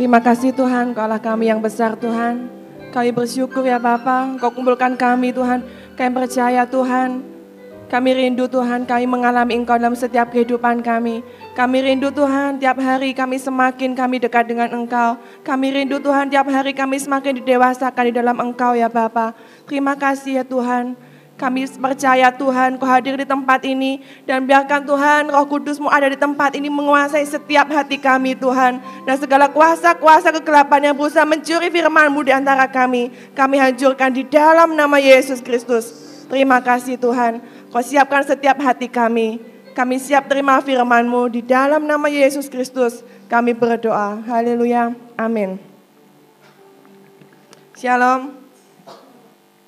Terima kasih Tuhan, Kau Allah kami yang besar Tuhan. Kami bersyukur ya Bapa, Kau kumpulkan kami Tuhan. Kami percaya Tuhan, kami rindu Tuhan, kami mengalami Engkau dalam setiap kehidupan kami. Kami rindu Tuhan, tiap hari kami semakin kami dekat dengan Engkau. Kami rindu Tuhan, tiap hari kami semakin didewasakan di dalam Engkau ya Bapa. Terima kasih ya Tuhan. Kami percaya Tuhan kau hadir di tempat ini dan biarkan Tuhan roh kudusmu ada di tempat ini menguasai setiap hati kami Tuhan. Dan segala kuasa-kuasa kegelapan yang berusaha mencuri firmanmu di antara kami. Kami hancurkan di dalam nama Yesus Kristus. Terima kasih Tuhan. Kau siapkan setiap hati kami. Kami siap terima firman-Mu di dalam nama Yesus Kristus. Kami berdoa. Haleluya. Amin. Shalom.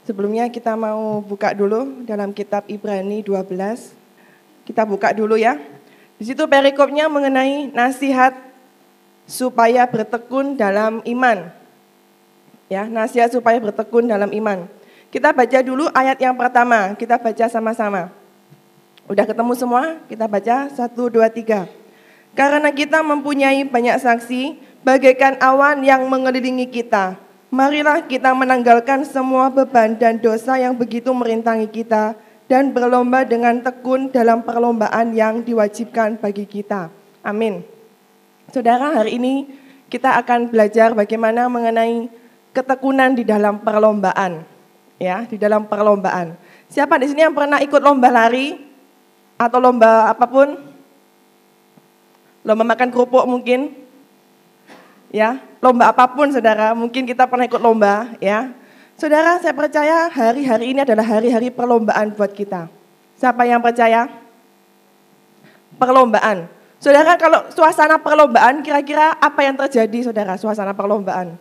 Sebelumnya kita mau buka dulu dalam kitab Ibrani 12. Kita buka dulu ya. Di situ perikopnya mengenai nasihat supaya bertekun dalam iman. Ya, nasihat supaya bertekun dalam iman. Kita baca dulu ayat yang pertama, kita baca sama-sama. Udah ketemu semua? Kita baca satu, dua, tiga. Karena kita mempunyai banyak saksi, bagaikan awan yang mengelilingi kita Marilah kita menanggalkan semua beban dan dosa yang begitu merintangi kita dan berlomba dengan tekun dalam perlombaan yang diwajibkan bagi kita. Amin. Saudara, hari ini kita akan belajar bagaimana mengenai ketekunan di dalam perlombaan. Ya, di dalam perlombaan. Siapa di sini yang pernah ikut lomba lari atau lomba apa pun? Lomba makan kerupuk mungkin? Ya, lomba apa pun saudara, mungkin kita pernah ikut lomba ya. Saudara, saya percaya hari-hari ini adalah hari-hari perlombaan buat kita. Siapa yang percaya? Perlombaan. Saudara, kalau suasana perlombaan, kira-kira apa yang terjadi saudara, suasana perlombaan?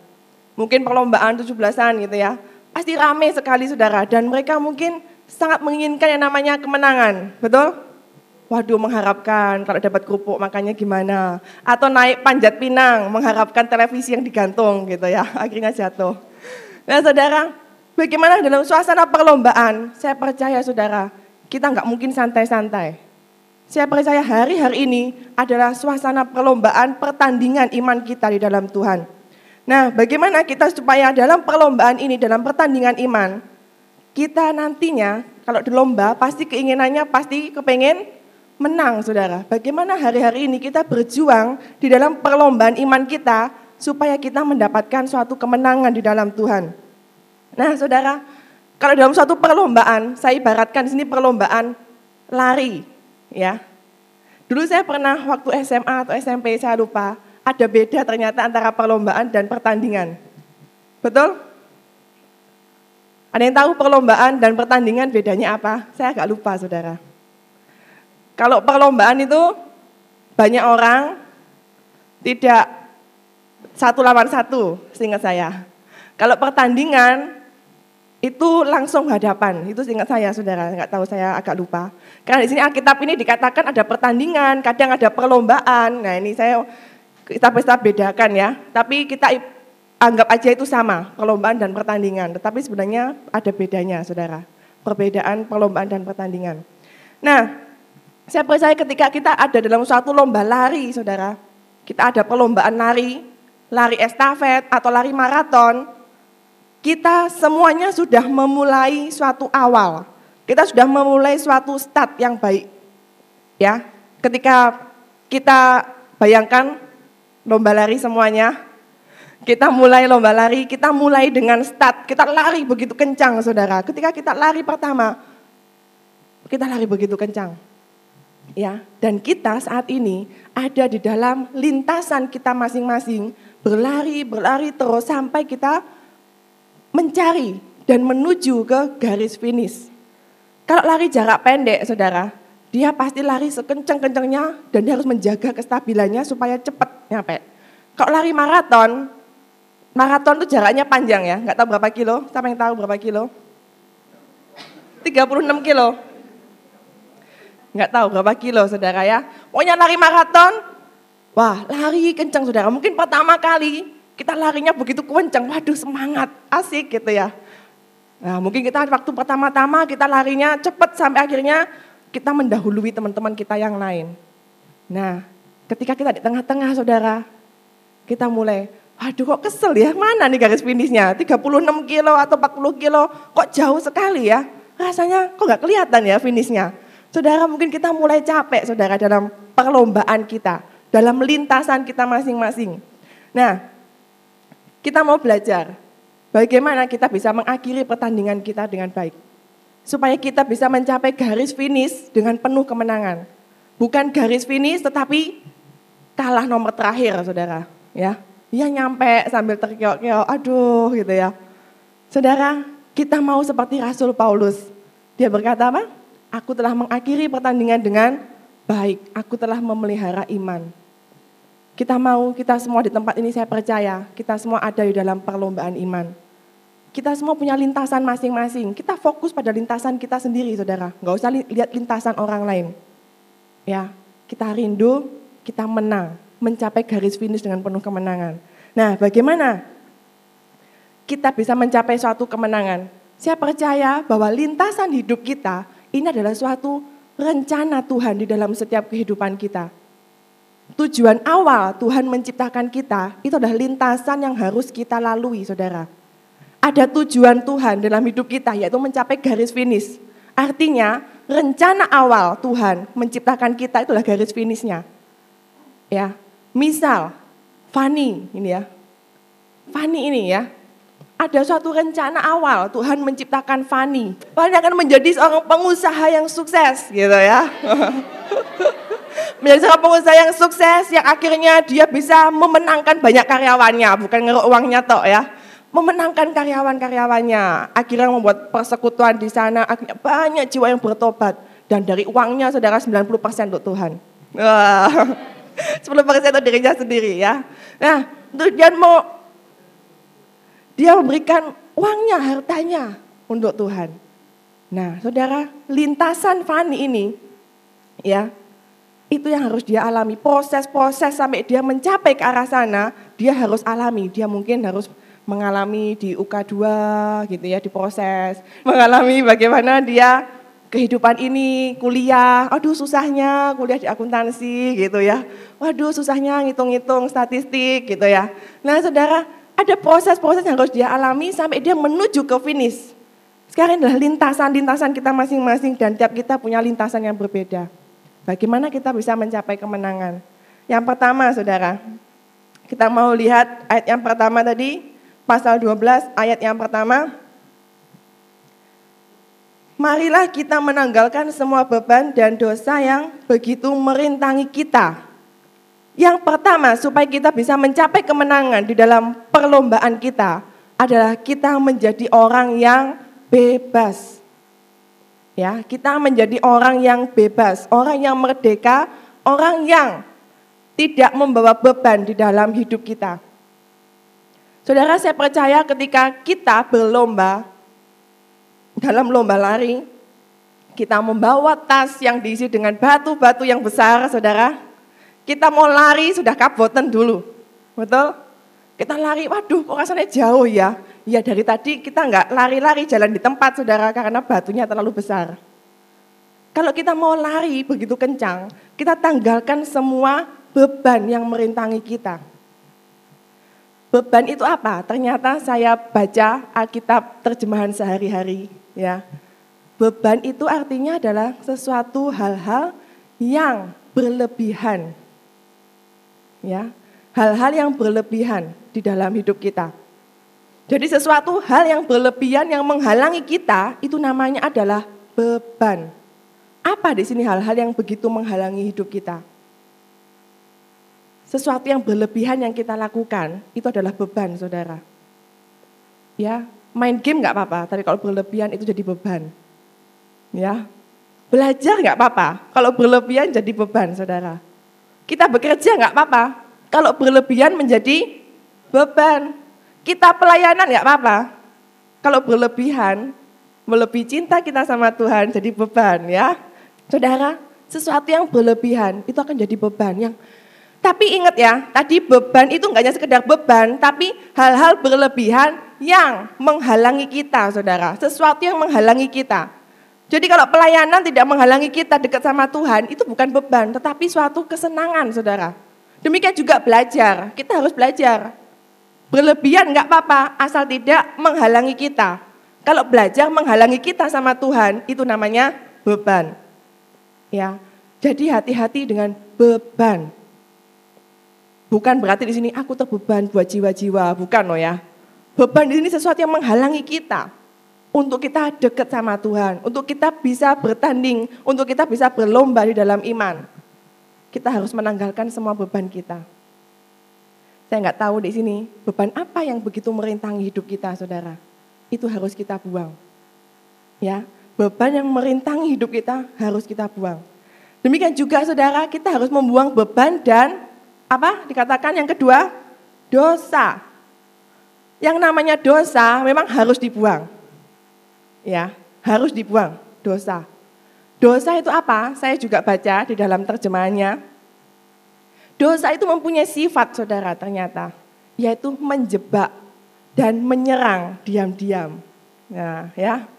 Mungkin perlombaan 17-an gitu ya. Pasti ramai sekali saudara, dan mereka mungkin sangat menginginkan yang namanya kemenangan, betul? Waduh mengharapkan kalau dapat kerupuk makannya gimana. Atau naik panjat pinang mengharapkan televisi yang digantung gitu ya, akhirnya jatuh. Nah saudara, bagaimana dalam suasana perlombaan? Saya percaya saudara, kita nggak mungkin santai-santai. Saya percaya hari-hari ini adalah suasana perlombaan pertandingan iman kita di dalam Tuhan. Nah, bagaimana kita supaya dalam perlombaan ini, dalam pertandingan iman, kita nantinya kalau di lomba pasti keinginannya pasti kepengen menang saudara. Bagaimana hari-hari ini kita berjuang di dalam perlombaan iman kita supaya kita mendapatkan suatu kemenangan di dalam Tuhan. Nah saudara, kalau dalam suatu perlombaan, saya ibaratkan di sini perlombaan lari. ya. Dulu saya pernah waktu SMA atau SMP, saya lupa, ada beda ternyata antara perlombaan dan pertandingan. Betul? Ada yang tahu perlombaan dan pertandingan bedanya apa? Saya agak lupa saudara. Kalau perlombaan itu banyak orang tidak satu lawan satu, seingat saya. Kalau pertandingan itu langsung hadapan, itu seingat saya saudara, nggak tahu saya agak lupa. Karena di sini Alkitab ini dikatakan ada pertandingan, kadang ada perlombaan. Nah ini saya kita bisa bedakan ya. Tapi kita anggap aja itu sama, perlombaan dan pertandingan. Tetapi sebenarnya ada bedanya saudara, perbedaan perlombaan dan pertandingan. Nah saya percaya ketika kita ada dalam suatu lomba lari, saudara, kita ada perlombaan lari, lari estafet atau lari maraton, kita semuanya sudah memulai suatu awal. Kita sudah memulai suatu start yang baik. Ya, ketika kita bayangkan lomba lari semuanya, kita mulai lomba lari, kita mulai dengan start, kita lari begitu kencang saudara. Ketika kita lari pertama, kita lari begitu kencang ya dan kita saat ini ada di dalam lintasan kita masing-masing berlari berlari terus sampai kita mencari dan menuju ke garis finish. Kalau lari jarak pendek, saudara, dia pasti lari sekencang-kencangnya dan dia harus menjaga kestabilannya supaya cepat nyampe. Kalau lari maraton, maraton itu jaraknya panjang ya, nggak tahu berapa kilo, siapa yang tahu berapa kilo? 36 kilo, nggak tahu berapa kilo saudara ya. Pokoknya lari maraton, wah lari kencang saudara. Mungkin pertama kali kita larinya begitu kencang, waduh semangat, asik gitu ya. Nah mungkin kita waktu pertama-tama kita larinya cepat sampai akhirnya kita mendahului teman-teman kita yang lain. Nah ketika kita di tengah-tengah saudara, kita mulai, Aduh kok kesel ya, mana nih garis finishnya? 36 kilo atau 40 kilo, kok jauh sekali ya? Rasanya kok nggak kelihatan ya finishnya. Saudara mungkin kita mulai capek saudara dalam perlombaan kita, dalam lintasan kita masing-masing. Nah, kita mau belajar bagaimana kita bisa mengakhiri pertandingan kita dengan baik. Supaya kita bisa mencapai garis finish dengan penuh kemenangan. Bukan garis finish tetapi kalah nomor terakhir saudara. Ya, Iya nyampe sambil terkeok-keok, aduh gitu ya. Saudara, kita mau seperti Rasul Paulus. Dia berkata apa? Aku telah mengakhiri pertandingan dengan baik. Aku telah memelihara iman. Kita mau, kita semua di tempat ini saya percaya, kita semua ada di dalam perlombaan iman. Kita semua punya lintasan masing-masing. Kita fokus pada lintasan kita sendiri, saudara. Nggak usah lihat lintasan orang lain. Ya, kita rindu, kita menang mencapai garis finish dengan penuh kemenangan. Nah, bagaimana kita bisa mencapai suatu kemenangan? Saya percaya bahwa lintasan hidup kita ini adalah suatu rencana Tuhan di dalam setiap kehidupan kita. Tujuan awal Tuhan menciptakan kita itu adalah lintasan yang harus kita lalui, saudara. Ada tujuan Tuhan dalam hidup kita, yaitu mencapai garis finish. Artinya, rencana awal Tuhan menciptakan kita itulah garis finishnya. Ya, Misal, Fani ini ya. Fani ini ya. Ada suatu rencana awal Tuhan menciptakan Fani. Fani akan menjadi seorang pengusaha yang sukses gitu ya. menjadi seorang pengusaha yang sukses yang akhirnya dia bisa memenangkan banyak karyawannya, bukan ngeruk uangnya toh ya. Memenangkan karyawan-karyawannya, akhirnya membuat persekutuan di sana, akhirnya banyak jiwa yang bertobat. Dan dari uangnya saudara 90% untuk Tuhan. Wah. 10% untuk dirinya sendiri ya. Nah, dia mau dia memberikan uangnya, hartanya untuk Tuhan. Nah, saudara, lintasan Fani ini, ya, itu yang harus dia alami. Proses-proses sampai dia mencapai ke arah sana, dia harus alami. Dia mungkin harus mengalami di UK2 gitu ya, diproses. Mengalami bagaimana dia kehidupan ini, kuliah, aduh susahnya kuliah di akuntansi gitu ya. Waduh susahnya ngitung-ngitung statistik gitu ya. Nah saudara, ada proses-proses yang harus dia alami sampai dia menuju ke finish. Sekarang adalah lintasan-lintasan kita masing-masing dan tiap kita punya lintasan yang berbeda. Bagaimana kita bisa mencapai kemenangan? Yang pertama saudara, kita mau lihat ayat yang pertama tadi, pasal 12 ayat yang pertama, Marilah kita menanggalkan semua beban dan dosa yang begitu merintangi kita. Yang pertama, supaya kita bisa mencapai kemenangan di dalam perlombaan kita, adalah kita menjadi orang yang bebas. Ya, kita menjadi orang yang bebas, orang yang merdeka, orang yang tidak membawa beban di dalam hidup kita. Saudara, saya percaya ketika kita berlomba, dalam lomba lari, kita membawa tas yang diisi dengan batu-batu yang besar, saudara. Kita mau lari sudah kabotan dulu, betul? Kita lari, waduh kok rasanya jauh ya. Ya dari tadi kita nggak lari-lari jalan di tempat, saudara, karena batunya terlalu besar. Kalau kita mau lari begitu kencang, kita tanggalkan semua beban yang merintangi kita. Beban itu apa? Ternyata saya baca Alkitab terjemahan sehari-hari ya. Beban itu artinya adalah sesuatu hal-hal yang berlebihan. Ya, hal-hal yang berlebihan di dalam hidup kita. Jadi sesuatu hal yang berlebihan yang menghalangi kita itu namanya adalah beban. Apa di sini hal-hal yang begitu menghalangi hidup kita? Sesuatu yang berlebihan yang kita lakukan itu adalah beban, Saudara. Ya, main game nggak apa-apa, tapi kalau berlebihan itu jadi beban. Ya, belajar nggak apa-apa, kalau berlebihan jadi beban, saudara. Kita bekerja nggak apa-apa, kalau berlebihan menjadi beban. Kita pelayanan nggak apa-apa, kalau berlebihan, melebihi cinta kita sama Tuhan jadi beban ya. Saudara, sesuatu yang berlebihan itu akan jadi beban yang tapi ingat ya, tadi beban itu enggak hanya sekedar beban, tapi hal-hal berlebihan yang menghalangi kita, saudara. Sesuatu yang menghalangi kita. Jadi kalau pelayanan tidak menghalangi kita dekat sama Tuhan, itu bukan beban, tetapi suatu kesenangan, saudara. Demikian juga belajar, kita harus belajar. Berlebihan nggak apa-apa, asal tidak menghalangi kita. Kalau belajar menghalangi kita sama Tuhan, itu namanya beban. Ya, jadi hati-hati dengan beban. Bukan berarti di sini aku terbeban buat jiwa-jiwa, bukan loh ya. Beban di sini sesuatu yang menghalangi kita untuk kita dekat sama Tuhan, untuk kita bisa bertanding, untuk kita bisa berlomba di dalam iman. Kita harus menanggalkan semua beban kita. Saya nggak tahu di sini beban apa yang begitu merintangi hidup kita, saudara. Itu harus kita buang. Ya, beban yang merintangi hidup kita harus kita buang. Demikian juga saudara, kita harus membuang beban dan apa dikatakan yang kedua dosa. Yang namanya dosa memang harus dibuang. Ya, harus dibuang dosa. Dosa itu apa? Saya juga baca di dalam terjemahannya. Dosa itu mempunyai sifat saudara ternyata, yaitu menjebak dan menyerang diam-diam. Nah, ya.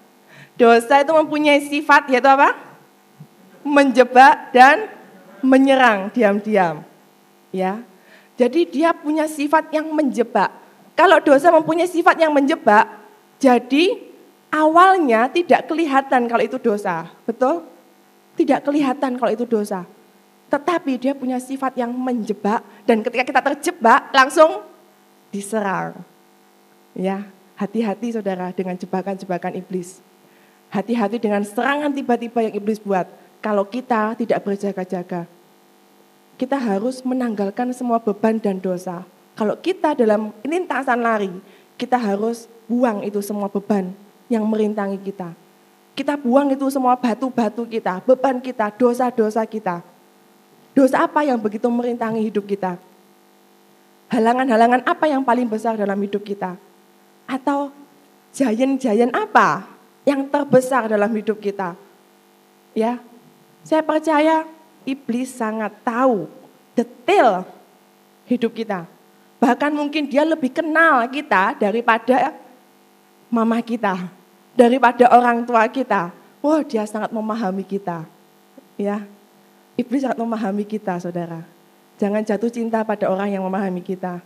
Dosa itu mempunyai sifat yaitu apa? Menjebak dan menyerang diam-diam ya. Jadi dia punya sifat yang menjebak. Kalau dosa mempunyai sifat yang menjebak, jadi awalnya tidak kelihatan kalau itu dosa. Betul? Tidak kelihatan kalau itu dosa. Tetapi dia punya sifat yang menjebak dan ketika kita terjebak langsung diserang. Ya, hati-hati saudara dengan jebakan-jebakan iblis. Hati-hati dengan serangan tiba-tiba yang iblis buat kalau kita tidak berjaga-jaga kita harus menanggalkan semua beban dan dosa. Kalau kita dalam lintasan lari, kita harus buang itu semua beban yang merintangi kita. Kita buang itu semua batu-batu kita, beban kita, dosa-dosa kita. Dosa apa yang begitu merintangi hidup kita? Halangan-halangan apa yang paling besar dalam hidup kita? Atau jayan-jayan apa yang terbesar dalam hidup kita? Ya, saya percaya iblis sangat tahu detail hidup kita. Bahkan mungkin dia lebih kenal kita daripada mama kita, daripada orang tua kita. Wah, dia sangat memahami kita. Ya. Iblis sangat memahami kita, Saudara. Jangan jatuh cinta pada orang yang memahami kita.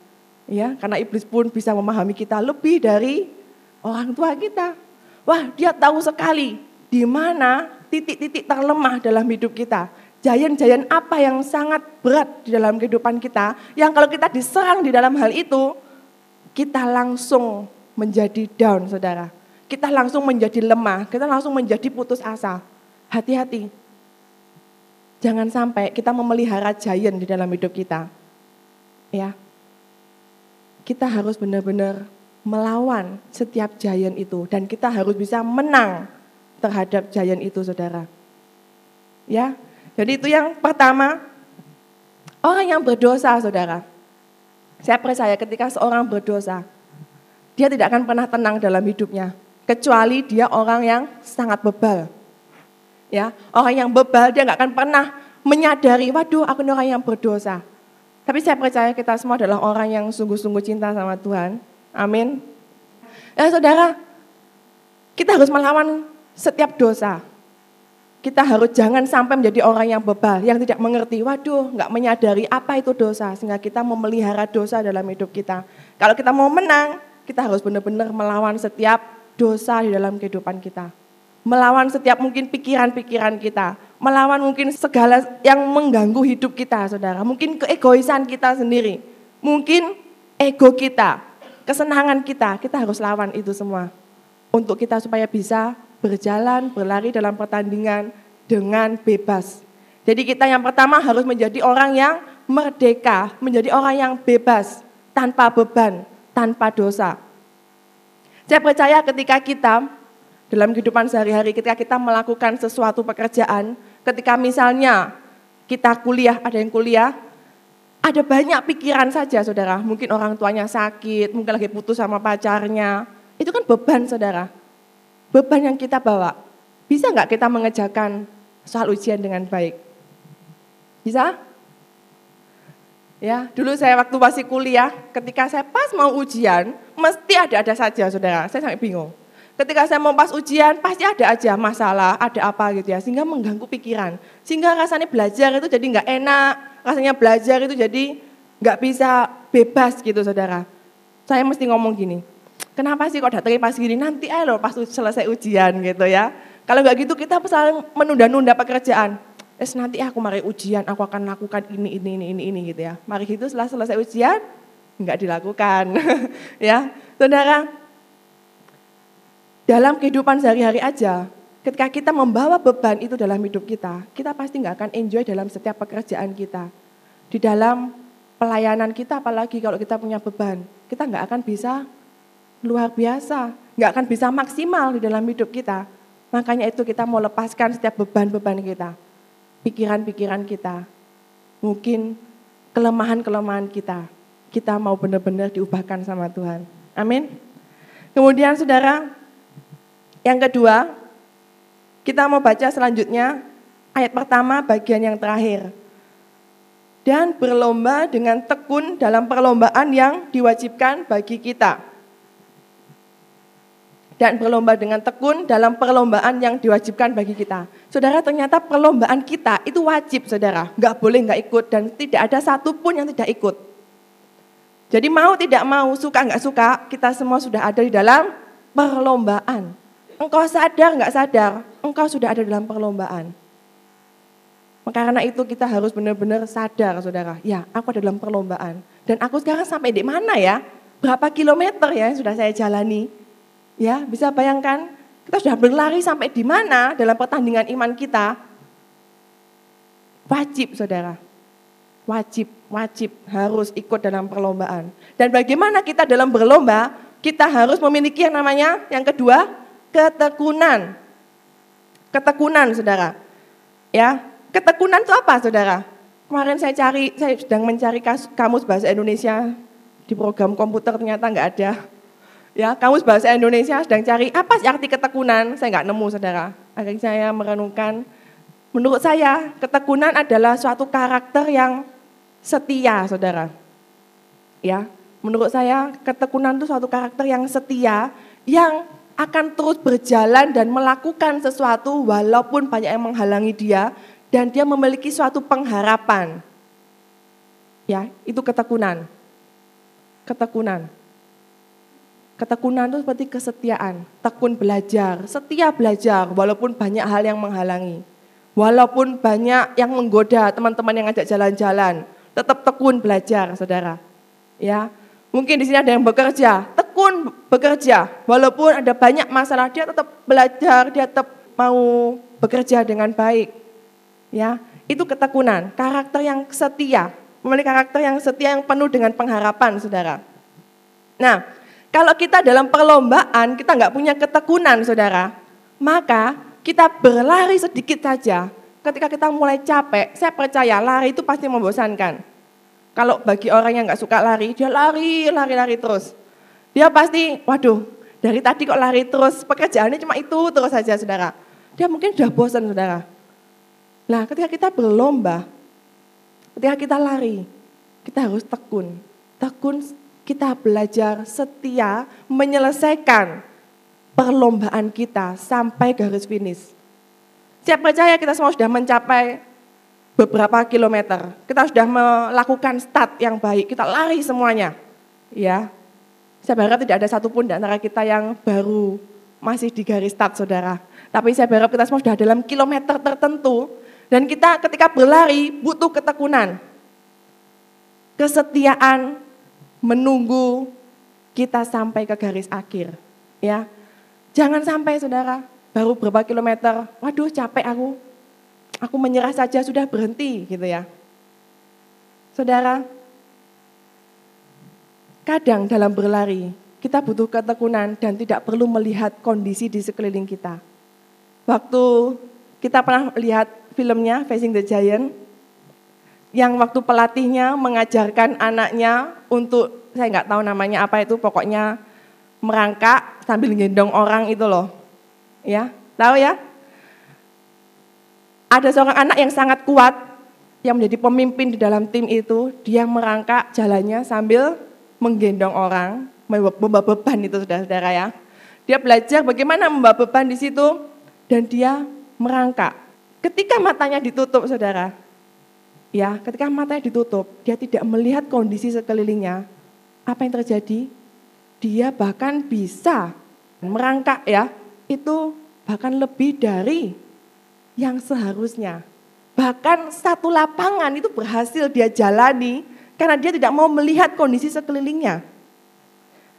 Ya, karena iblis pun bisa memahami kita lebih dari orang tua kita. Wah, dia tahu sekali di mana titik-titik terlemah dalam hidup kita Jayan-jayan apa yang sangat berat di dalam kehidupan kita, yang kalau kita diserang di dalam hal itu, kita langsung menjadi down, saudara. Kita langsung menjadi lemah, kita langsung menjadi putus asa. Hati-hati. Jangan sampai kita memelihara giant di dalam hidup kita. Ya. Kita harus benar-benar melawan setiap giant itu dan kita harus bisa menang terhadap giant itu, Saudara. Ya, jadi itu yang pertama, orang yang berdosa saudara. Saya percaya ketika seorang berdosa, dia tidak akan pernah tenang dalam hidupnya. Kecuali dia orang yang sangat bebal. Ya, orang yang bebal dia nggak akan pernah menyadari, waduh aku ini orang yang berdosa. Tapi saya percaya kita semua adalah orang yang sungguh-sungguh cinta sama Tuhan. Amin. Ya saudara, kita harus melawan setiap dosa kita harus jangan sampai menjadi orang yang bebal, yang tidak mengerti, waduh nggak menyadari apa itu dosa, sehingga kita memelihara dosa dalam hidup kita. Kalau kita mau menang, kita harus benar-benar melawan setiap dosa di dalam kehidupan kita. Melawan setiap mungkin pikiran-pikiran kita, melawan mungkin segala yang mengganggu hidup kita, saudara. Mungkin keegoisan kita sendiri, mungkin ego kita, kesenangan kita, kita harus lawan itu semua. Untuk kita supaya bisa berjalan, berlari dalam pertandingan dengan bebas. Jadi kita yang pertama harus menjadi orang yang merdeka, menjadi orang yang bebas, tanpa beban, tanpa dosa. Saya percaya ketika kita dalam kehidupan sehari-hari, ketika kita melakukan sesuatu pekerjaan, ketika misalnya kita kuliah, ada yang kuliah, ada banyak pikiran saja saudara. Mungkin orang tuanya sakit, mungkin lagi putus sama pacarnya. Itu kan beban saudara beban yang kita bawa. Bisa nggak kita mengejarkan soal ujian dengan baik? Bisa? Ya, dulu saya waktu masih kuliah, ketika saya pas mau ujian, mesti ada-ada saja saudara, saya sampai bingung. Ketika saya mau pas ujian, pasti ada aja masalah, ada apa gitu ya, sehingga mengganggu pikiran. Sehingga rasanya belajar itu jadi nggak enak, rasanya belajar itu jadi nggak bisa bebas gitu saudara. Saya mesti ngomong gini, kenapa sih kok datangnya pas gini, nanti aja loh pas selesai ujian gitu ya. Kalau nggak gitu kita selalu menunda-nunda pekerjaan. Es nanti aku mari ujian, aku akan lakukan ini, ini, ini, ini, ini gitu ya. Mari gitu setelah selesai ujian, nggak dilakukan. ya, saudara, dalam kehidupan sehari-hari aja, ketika kita membawa beban itu dalam hidup kita, kita pasti nggak akan enjoy dalam setiap pekerjaan kita. Di dalam pelayanan kita, apalagi kalau kita punya beban, kita nggak akan bisa luar biasa, nggak akan bisa maksimal di dalam hidup kita. Makanya itu kita mau lepaskan setiap beban-beban kita pikiran-pikiran kita, mungkin kelemahan-kelemahan kita, kita mau benar-benar diubahkan sama Tuhan. Amin. Kemudian saudara, yang kedua, kita mau baca selanjutnya ayat pertama bagian yang terakhir. Dan berlomba dengan tekun dalam perlombaan yang diwajibkan bagi kita dan berlomba dengan tekun dalam perlombaan yang diwajibkan bagi kita. Saudara, ternyata perlombaan kita itu wajib, saudara. Nggak boleh nggak ikut dan tidak ada satupun yang tidak ikut. Jadi mau tidak mau, suka nggak suka, kita semua sudah ada di dalam perlombaan. Engkau sadar nggak sadar, engkau sudah ada dalam perlombaan. Karena itu kita harus benar-benar sadar, saudara. Ya, aku ada dalam perlombaan. Dan aku sekarang sampai di mana ya? Berapa kilometer ya yang sudah saya jalani? Ya, bisa bayangkan kita sudah berlari sampai di mana dalam pertandingan iman kita? Wajib, saudara. Wajib, wajib harus ikut dalam perlombaan. Dan bagaimana kita dalam berlomba? Kita harus memiliki yang namanya yang kedua, ketekunan. Ketekunan, saudara. Ya, ketekunan itu apa, saudara? Kemarin saya cari, saya sedang mencari kamus bahasa Indonesia di program komputer ternyata nggak ada Ya, kamus bahasa Indonesia sedang cari apa sih arti ketekunan? Saya nggak nemu, saudara. Akhirnya saya merenungkan. Menurut saya, ketekunan adalah suatu karakter yang setia, saudara. Ya, menurut saya ketekunan itu suatu karakter yang setia, yang akan terus berjalan dan melakukan sesuatu walaupun banyak yang menghalangi dia, dan dia memiliki suatu pengharapan. Ya, itu ketekunan. Ketekunan. Ketekunan itu seperti kesetiaan, tekun belajar, setia belajar walaupun banyak hal yang menghalangi. Walaupun banyak yang menggoda teman-teman yang ngajak jalan-jalan, tetap tekun belajar, Saudara. Ya. Mungkin di sini ada yang bekerja, tekun bekerja. Walaupun ada banyak masalah, dia tetap belajar, dia tetap mau bekerja dengan baik. Ya, itu ketekunan, karakter yang setia, memiliki karakter yang setia yang penuh dengan pengharapan, Saudara. Nah, kalau kita dalam perlombaan, kita nggak punya ketekunan, saudara, maka kita berlari sedikit saja. Ketika kita mulai capek, saya percaya lari itu pasti membosankan. Kalau bagi orang yang nggak suka lari, dia lari, lari, lari terus. Dia pasti, waduh, dari tadi kok lari terus, pekerjaannya cuma itu terus saja, saudara. Dia mungkin sudah bosan, saudara. Nah, ketika kita berlomba, ketika kita lari, kita harus tekun. Tekun kita belajar setia menyelesaikan perlombaan kita sampai garis finish. Saya percaya kita semua sudah mencapai beberapa kilometer. Kita sudah melakukan start yang baik, kita lari semuanya. Ya, saya berharap tidak ada satupun di antara kita yang baru masih di garis start, saudara. Tapi saya berharap kita semua sudah dalam kilometer tertentu dan kita ketika berlari butuh ketekunan, kesetiaan, menunggu kita sampai ke garis akhir. Ya, jangan sampai saudara baru berapa kilometer, waduh capek aku, aku menyerah saja sudah berhenti gitu ya. Saudara, kadang dalam berlari kita butuh ketekunan dan tidak perlu melihat kondisi di sekeliling kita. Waktu kita pernah lihat filmnya Facing the Giant, yang waktu pelatihnya mengajarkan anaknya untuk saya nggak tahu namanya apa itu pokoknya merangkak sambil gendong orang itu loh. Ya, tahu ya? Ada seorang anak yang sangat kuat yang menjadi pemimpin di dalam tim itu, dia merangkak jalannya sambil menggendong orang, membawa beban itu saudara-saudara ya. Dia belajar bagaimana membawa beban di situ dan dia merangkak. Ketika matanya ditutup saudara, Ya, ketika matanya ditutup, dia tidak melihat kondisi sekelilingnya. Apa yang terjadi? dia bahkan bisa merangkak ya, itu bahkan lebih dari yang seharusnya. Bahkan satu lapangan itu berhasil dia jalani karena dia tidak mau melihat kondisi sekelilingnya.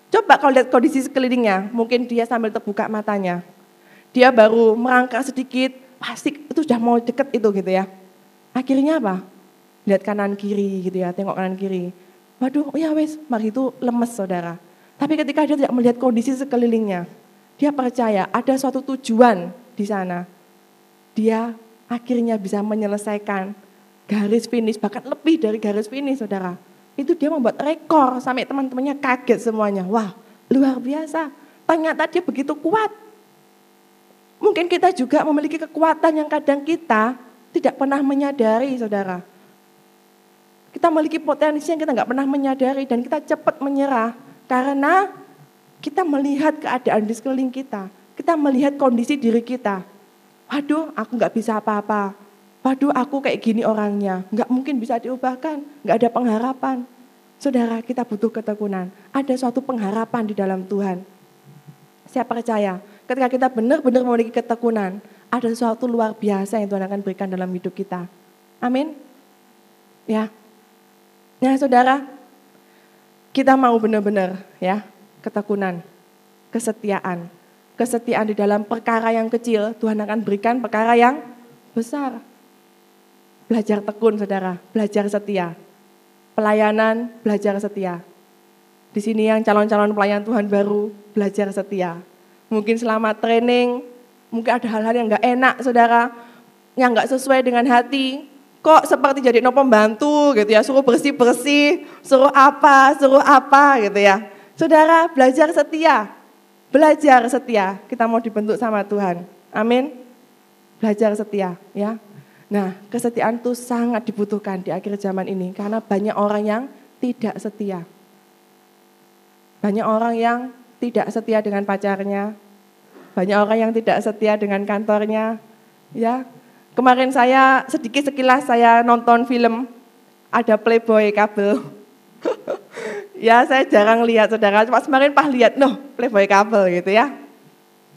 Coba kalau lihat kondisi sekelilingnya, mungkin dia sambil terbuka matanya. Dia baru merangkak sedikit, pasti itu sudah mau deket itu gitu ya. Akhirnya apa? Lihat kanan kiri gitu ya, tengok kanan kiri. Waduh, oh ya wes, mari itu lemes saudara. Tapi ketika dia tidak melihat kondisi sekelilingnya, dia percaya ada suatu tujuan di sana. Dia akhirnya bisa menyelesaikan garis finish, bahkan lebih dari garis finish saudara. Itu dia membuat rekor sampai teman-temannya kaget semuanya. Wah luar biasa, ternyata dia begitu kuat. Mungkin kita juga memiliki kekuatan yang kadang kita tidak pernah menyadari saudara. Kita memiliki potensi yang kita nggak pernah menyadari dan kita cepat menyerah karena kita melihat keadaan di sekeliling kita. Kita melihat kondisi diri kita. Waduh, aku nggak bisa apa-apa. Waduh, aku kayak gini orangnya. Nggak mungkin bisa diubahkan. Nggak ada pengharapan. Saudara, kita butuh ketekunan. Ada suatu pengharapan di dalam Tuhan. Saya percaya, ketika kita benar-benar memiliki ketekunan, ada sesuatu luar biasa yang Tuhan akan berikan dalam hidup kita. Amin. Ya. Nah, saudara, kita mau benar-benar ya ketekunan, kesetiaan. Kesetiaan di dalam perkara yang kecil, Tuhan akan berikan perkara yang besar. Belajar tekun saudara, belajar setia. Pelayanan, belajar setia. Di sini yang calon-calon pelayan Tuhan baru, belajar setia. Mungkin selama training, mungkin ada hal-hal yang nggak enak saudara, yang nggak sesuai dengan hati, kok seperti jadi no pembantu gitu ya, suruh bersih-bersih, suruh apa, suruh apa gitu ya. Saudara belajar setia, belajar setia, kita mau dibentuk sama Tuhan. Amin. Belajar setia ya. Nah kesetiaan itu sangat dibutuhkan di akhir zaman ini karena banyak orang yang tidak setia. Banyak orang yang tidak setia dengan pacarnya, banyak orang yang tidak setia dengan kantornya, ya Kemarin saya sedikit sekilas saya nonton film ada Playboy kabel. ya saya jarang lihat saudara, cuma kemarin pas lihat, noh Playboy kabel gitu ya.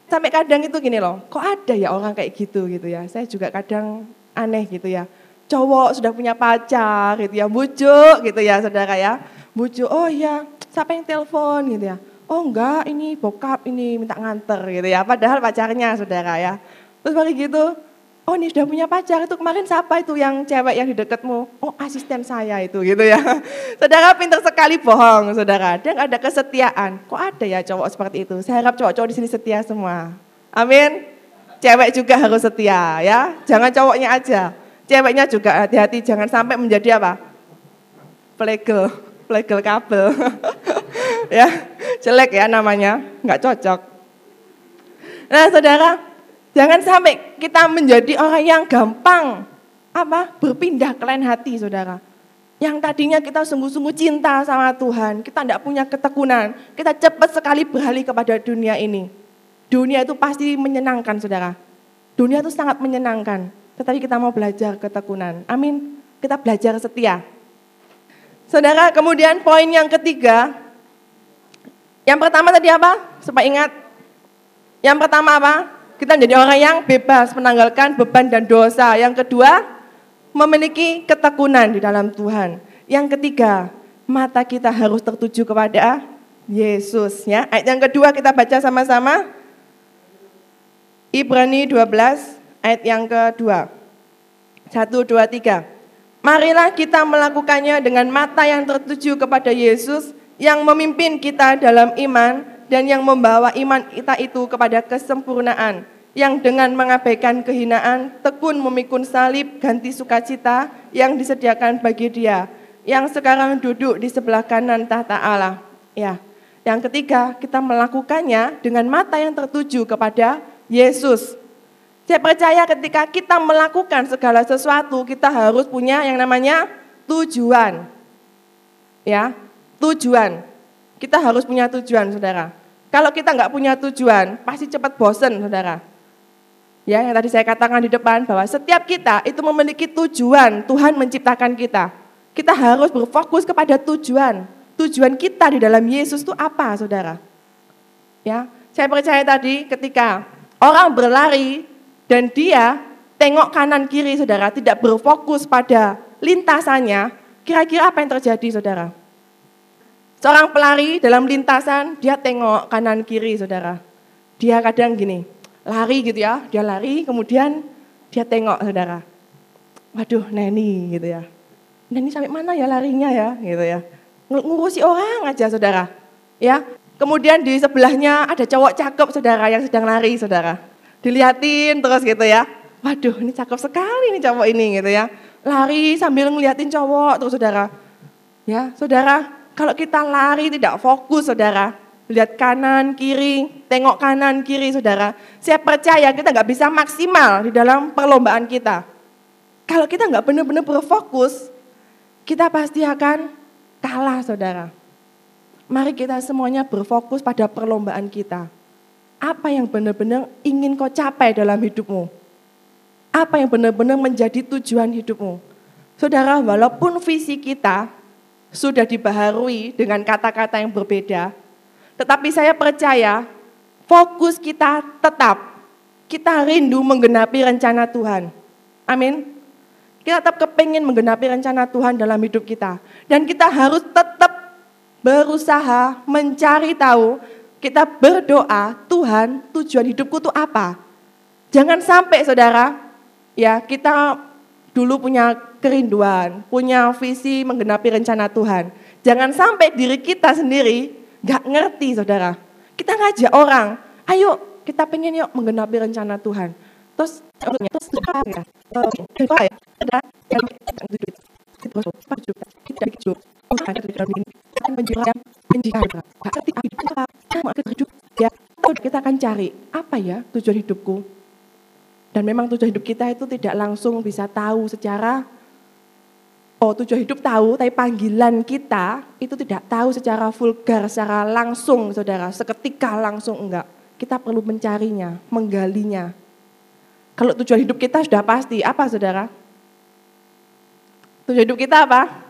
Sampai kadang itu gini loh, kok ada ya orang kayak gitu gitu ya. Saya juga kadang aneh gitu ya. Cowok sudah punya pacar gitu ya, bujuk gitu ya saudara ya. Bujuk, oh ya siapa yang telepon gitu ya. Oh enggak, ini bokap ini minta nganter gitu ya. Padahal pacarnya saudara ya. Terus balik gitu, oh ini sudah punya pacar itu kemarin siapa itu yang cewek yang di dekatmu? Oh asisten saya itu gitu ya. Saudara pintar sekali bohong saudara. Dan ada kesetiaan. Kok ada ya cowok seperti itu? Saya harap cowok-cowok di sini setia semua. Amin. Cewek juga harus setia ya. Jangan cowoknya aja. Ceweknya juga hati-hati jangan sampai menjadi apa? Plegel, plegel kabel. ya, jelek ya namanya, nggak cocok. Nah saudara, Jangan sampai kita menjadi orang yang gampang apa berpindah ke lain hati, saudara. Yang tadinya kita sungguh-sungguh cinta sama Tuhan, kita tidak punya ketekunan, kita cepat sekali beralih kepada dunia ini. Dunia itu pasti menyenangkan, saudara. Dunia itu sangat menyenangkan, tetapi kita mau belajar ketekunan. Amin. Kita belajar setia. Saudara, kemudian poin yang ketiga, yang pertama tadi apa? Supaya ingat. Yang pertama apa? Kita menjadi orang yang bebas menanggalkan beban dan dosa. Yang kedua, memiliki ketekunan di dalam Tuhan. Yang ketiga, mata kita harus tertuju kepada Yesus. Ya. Ayat yang kedua kita baca sama-sama. Ibrani 12 ayat yang kedua. Satu, dua, tiga. Marilah kita melakukannya dengan mata yang tertuju kepada Yesus yang memimpin kita dalam iman dan yang membawa iman kita itu kepada kesempurnaan, yang dengan mengabaikan kehinaan, tekun memikul salib ganti sukacita yang disediakan bagi dia, yang sekarang duduk di sebelah kanan tahta Allah. Ya. Yang ketiga, kita melakukannya dengan mata yang tertuju kepada Yesus. Saya percaya ketika kita melakukan segala sesuatu, kita harus punya yang namanya tujuan. Ya, tujuan. Kita harus punya tujuan, saudara. Kalau kita nggak punya tujuan, pasti cepat bosen, saudara. Ya, yang tadi saya katakan di depan bahwa setiap kita itu memiliki tujuan Tuhan menciptakan kita. Kita harus berfokus kepada tujuan. tujuan kita di dalam Yesus itu apa, saudara? Ya, saya percaya tadi ketika orang berlari dan dia tengok kanan kiri, saudara, tidak berfokus pada lintasannya, kira-kira apa yang terjadi, saudara? Seorang pelari dalam lintasan, dia tengok kanan kiri, saudara. Dia kadang gini, lari gitu ya, dia lari, kemudian dia tengok, saudara. Waduh, Neni gitu ya. Neni sampai mana ya larinya ya, gitu ya. Ngurusi orang aja, saudara. Ya, kemudian di sebelahnya ada cowok cakep, saudara, yang sedang lari, saudara. Diliatin terus gitu ya. Waduh, ini cakep sekali nih cowok ini, gitu ya. Lari sambil ngeliatin cowok terus, saudara. Ya, saudara, kalau kita lari tidak fokus saudara, lihat kanan, kiri, tengok kanan, kiri saudara. Saya percaya kita nggak bisa maksimal di dalam perlombaan kita. Kalau kita nggak benar-benar berfokus, kita pasti akan kalah saudara. Mari kita semuanya berfokus pada perlombaan kita. Apa yang benar-benar ingin kau capai dalam hidupmu? Apa yang benar-benar menjadi tujuan hidupmu? Saudara, walaupun visi kita sudah dibaharui dengan kata-kata yang berbeda. Tetapi saya percaya fokus kita tetap kita rindu menggenapi rencana Tuhan. Amin. Kita tetap kepingin menggenapi rencana Tuhan dalam hidup kita. Dan kita harus tetap berusaha mencari tahu, kita berdoa, Tuhan tujuan hidupku itu apa? Jangan sampai saudara, ya kita dulu punya kerinduan, punya visi menggenapi rencana Tuhan. Jangan sampai diri kita sendiri gak ngerti saudara. Kita ngajak orang, ayo kita pengen yuk menggenapi rencana Tuhan. Terus, terus ya, ya, ada yang kita ya, kita akan cari apa ya tujuan hidupku, dan memang tujuan hidup kita itu tidak langsung bisa tahu secara Oh tujuan hidup tahu, tapi panggilan kita itu tidak tahu secara vulgar, secara langsung saudara, seketika langsung enggak. Kita perlu mencarinya, menggalinya. Kalau tujuan hidup kita sudah pasti, apa saudara? Tujuan hidup kita apa?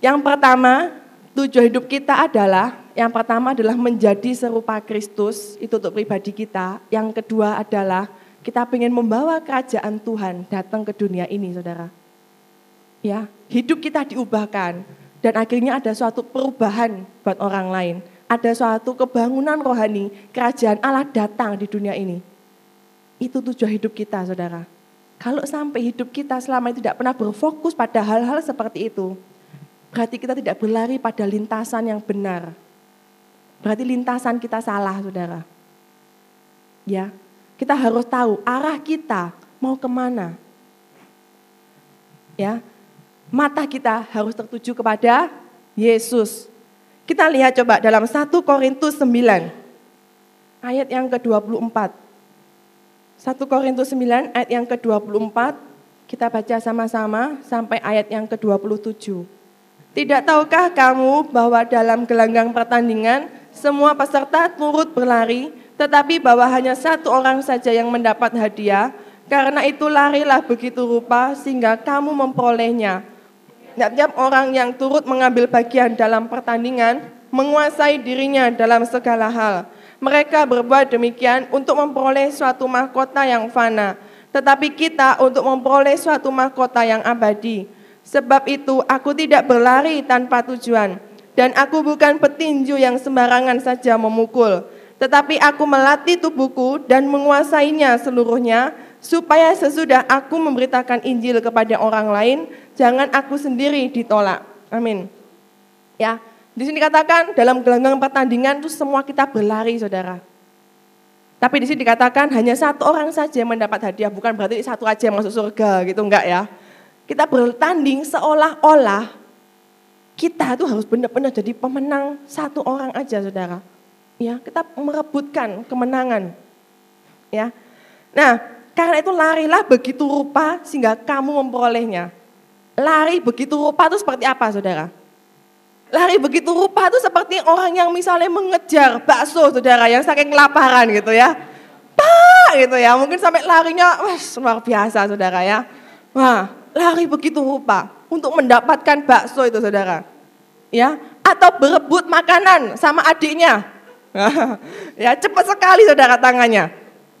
Yang pertama, tujuan hidup kita adalah yang pertama adalah menjadi serupa Kristus, itu untuk pribadi kita. Yang kedua adalah kita ingin membawa kerajaan Tuhan datang ke dunia ini, saudara. Ya, hidup kita diubahkan dan akhirnya ada suatu perubahan buat orang lain. Ada suatu kebangunan rohani, kerajaan Allah datang di dunia ini. Itu tujuan hidup kita, saudara. Kalau sampai hidup kita selama ini tidak pernah berfokus pada hal-hal seperti itu, berarti kita tidak berlari pada lintasan yang benar, Berarti lintasan kita salah, saudara. Ya, kita harus tahu arah kita mau ke mana. Ya, mata kita harus tertuju kepada Yesus. Kita lihat coba dalam 1 Korintus 9, ayat yang ke-24. 1 Korintus 9 ayat yang ke-24, kita baca sama-sama sampai ayat yang ke-27. Tidak tahukah kamu bahwa dalam gelanggang pertandingan semua peserta turut berlari, tetapi bahwa hanya satu orang saja yang mendapat hadiah. Karena itu larilah begitu rupa sehingga kamu memperolehnya. Tiap-tiap orang yang turut mengambil bagian dalam pertandingan menguasai dirinya dalam segala hal. Mereka berbuat demikian untuk memperoleh suatu mahkota yang fana, tetapi kita untuk memperoleh suatu mahkota yang abadi. Sebab itu aku tidak berlari tanpa tujuan dan aku bukan petinju yang sembarangan saja memukul, tetapi aku melatih tubuhku dan menguasainya seluruhnya, supaya sesudah aku memberitakan Injil kepada orang lain, jangan aku sendiri ditolak. Amin. Ya, di sini dikatakan dalam gelanggang pertandingan itu semua kita berlari, saudara. Tapi di sini dikatakan hanya satu orang saja yang mendapat hadiah, bukan berarti satu aja yang masuk surga gitu, enggak ya. Kita bertanding seolah-olah kita tuh harus benar-benar jadi pemenang satu orang aja saudara. Ya, kita merebutkan kemenangan. Ya. Nah, karena itu larilah begitu rupa sehingga kamu memperolehnya. Lari begitu rupa itu seperti apa saudara? Lari begitu rupa itu seperti orang yang misalnya mengejar bakso saudara yang saking kelaparan gitu ya. Pak gitu ya, mungkin sampai larinya wah luar biasa saudara ya. Wah, lari begitu rupa untuk mendapatkan bakso itu saudara. Ya, atau berebut makanan sama adiknya. ya, cepat sekali saudara tangannya.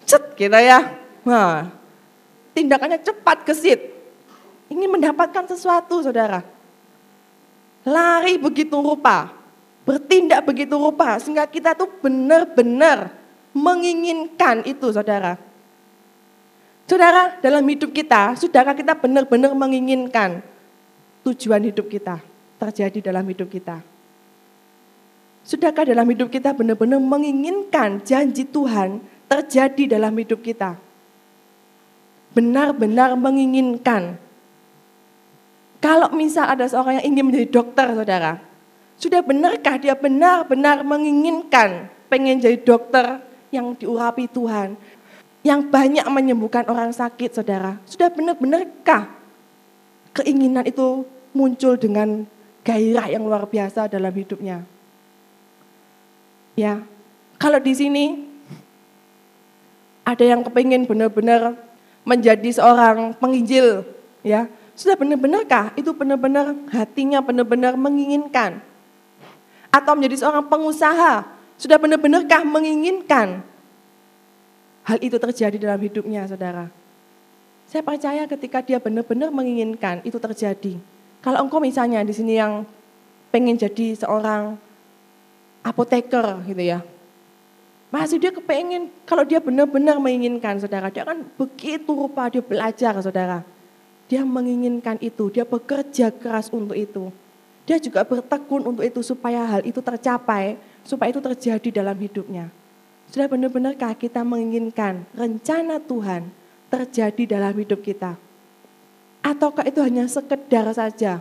Cet gitu ya. Nah, tindakannya cepat gesit. Ingin mendapatkan sesuatu saudara. Lari begitu rupa, bertindak begitu rupa sehingga kita tuh benar-benar menginginkan itu saudara. Saudara, dalam hidup kita, sudahkah kita benar-benar menginginkan tujuan hidup kita terjadi dalam hidup kita? Sudahkah dalam hidup kita benar-benar menginginkan janji Tuhan terjadi dalam hidup kita? Benar-benar menginginkan. Kalau misal ada seorang yang ingin menjadi dokter, saudara, sudah benarkah dia benar-benar menginginkan pengen jadi dokter yang diurapi Tuhan, yang banyak menyembuhkan orang sakit, saudara. Sudah benar-benarkah keinginan itu muncul dengan gairah yang luar biasa dalam hidupnya? Ya, kalau di sini ada yang kepingin benar-benar menjadi seorang penginjil, ya, sudah benar-benarkah itu benar-benar hatinya benar-benar menginginkan? Atau menjadi seorang pengusaha, sudah benar-benarkah menginginkan hal itu terjadi dalam hidupnya, saudara. Saya percaya ketika dia benar-benar menginginkan itu terjadi. Kalau engkau misalnya di sini yang pengen jadi seorang apoteker gitu ya. Masih dia kepengen, kalau dia benar-benar menginginkan saudara, dia kan begitu rupa dia belajar saudara. Dia menginginkan itu, dia bekerja keras untuk itu. Dia juga bertekun untuk itu supaya hal itu tercapai, supaya itu terjadi dalam hidupnya. Sudah benar-benarkah kita menginginkan rencana Tuhan terjadi dalam hidup kita? Ataukah itu hanya sekedar saja?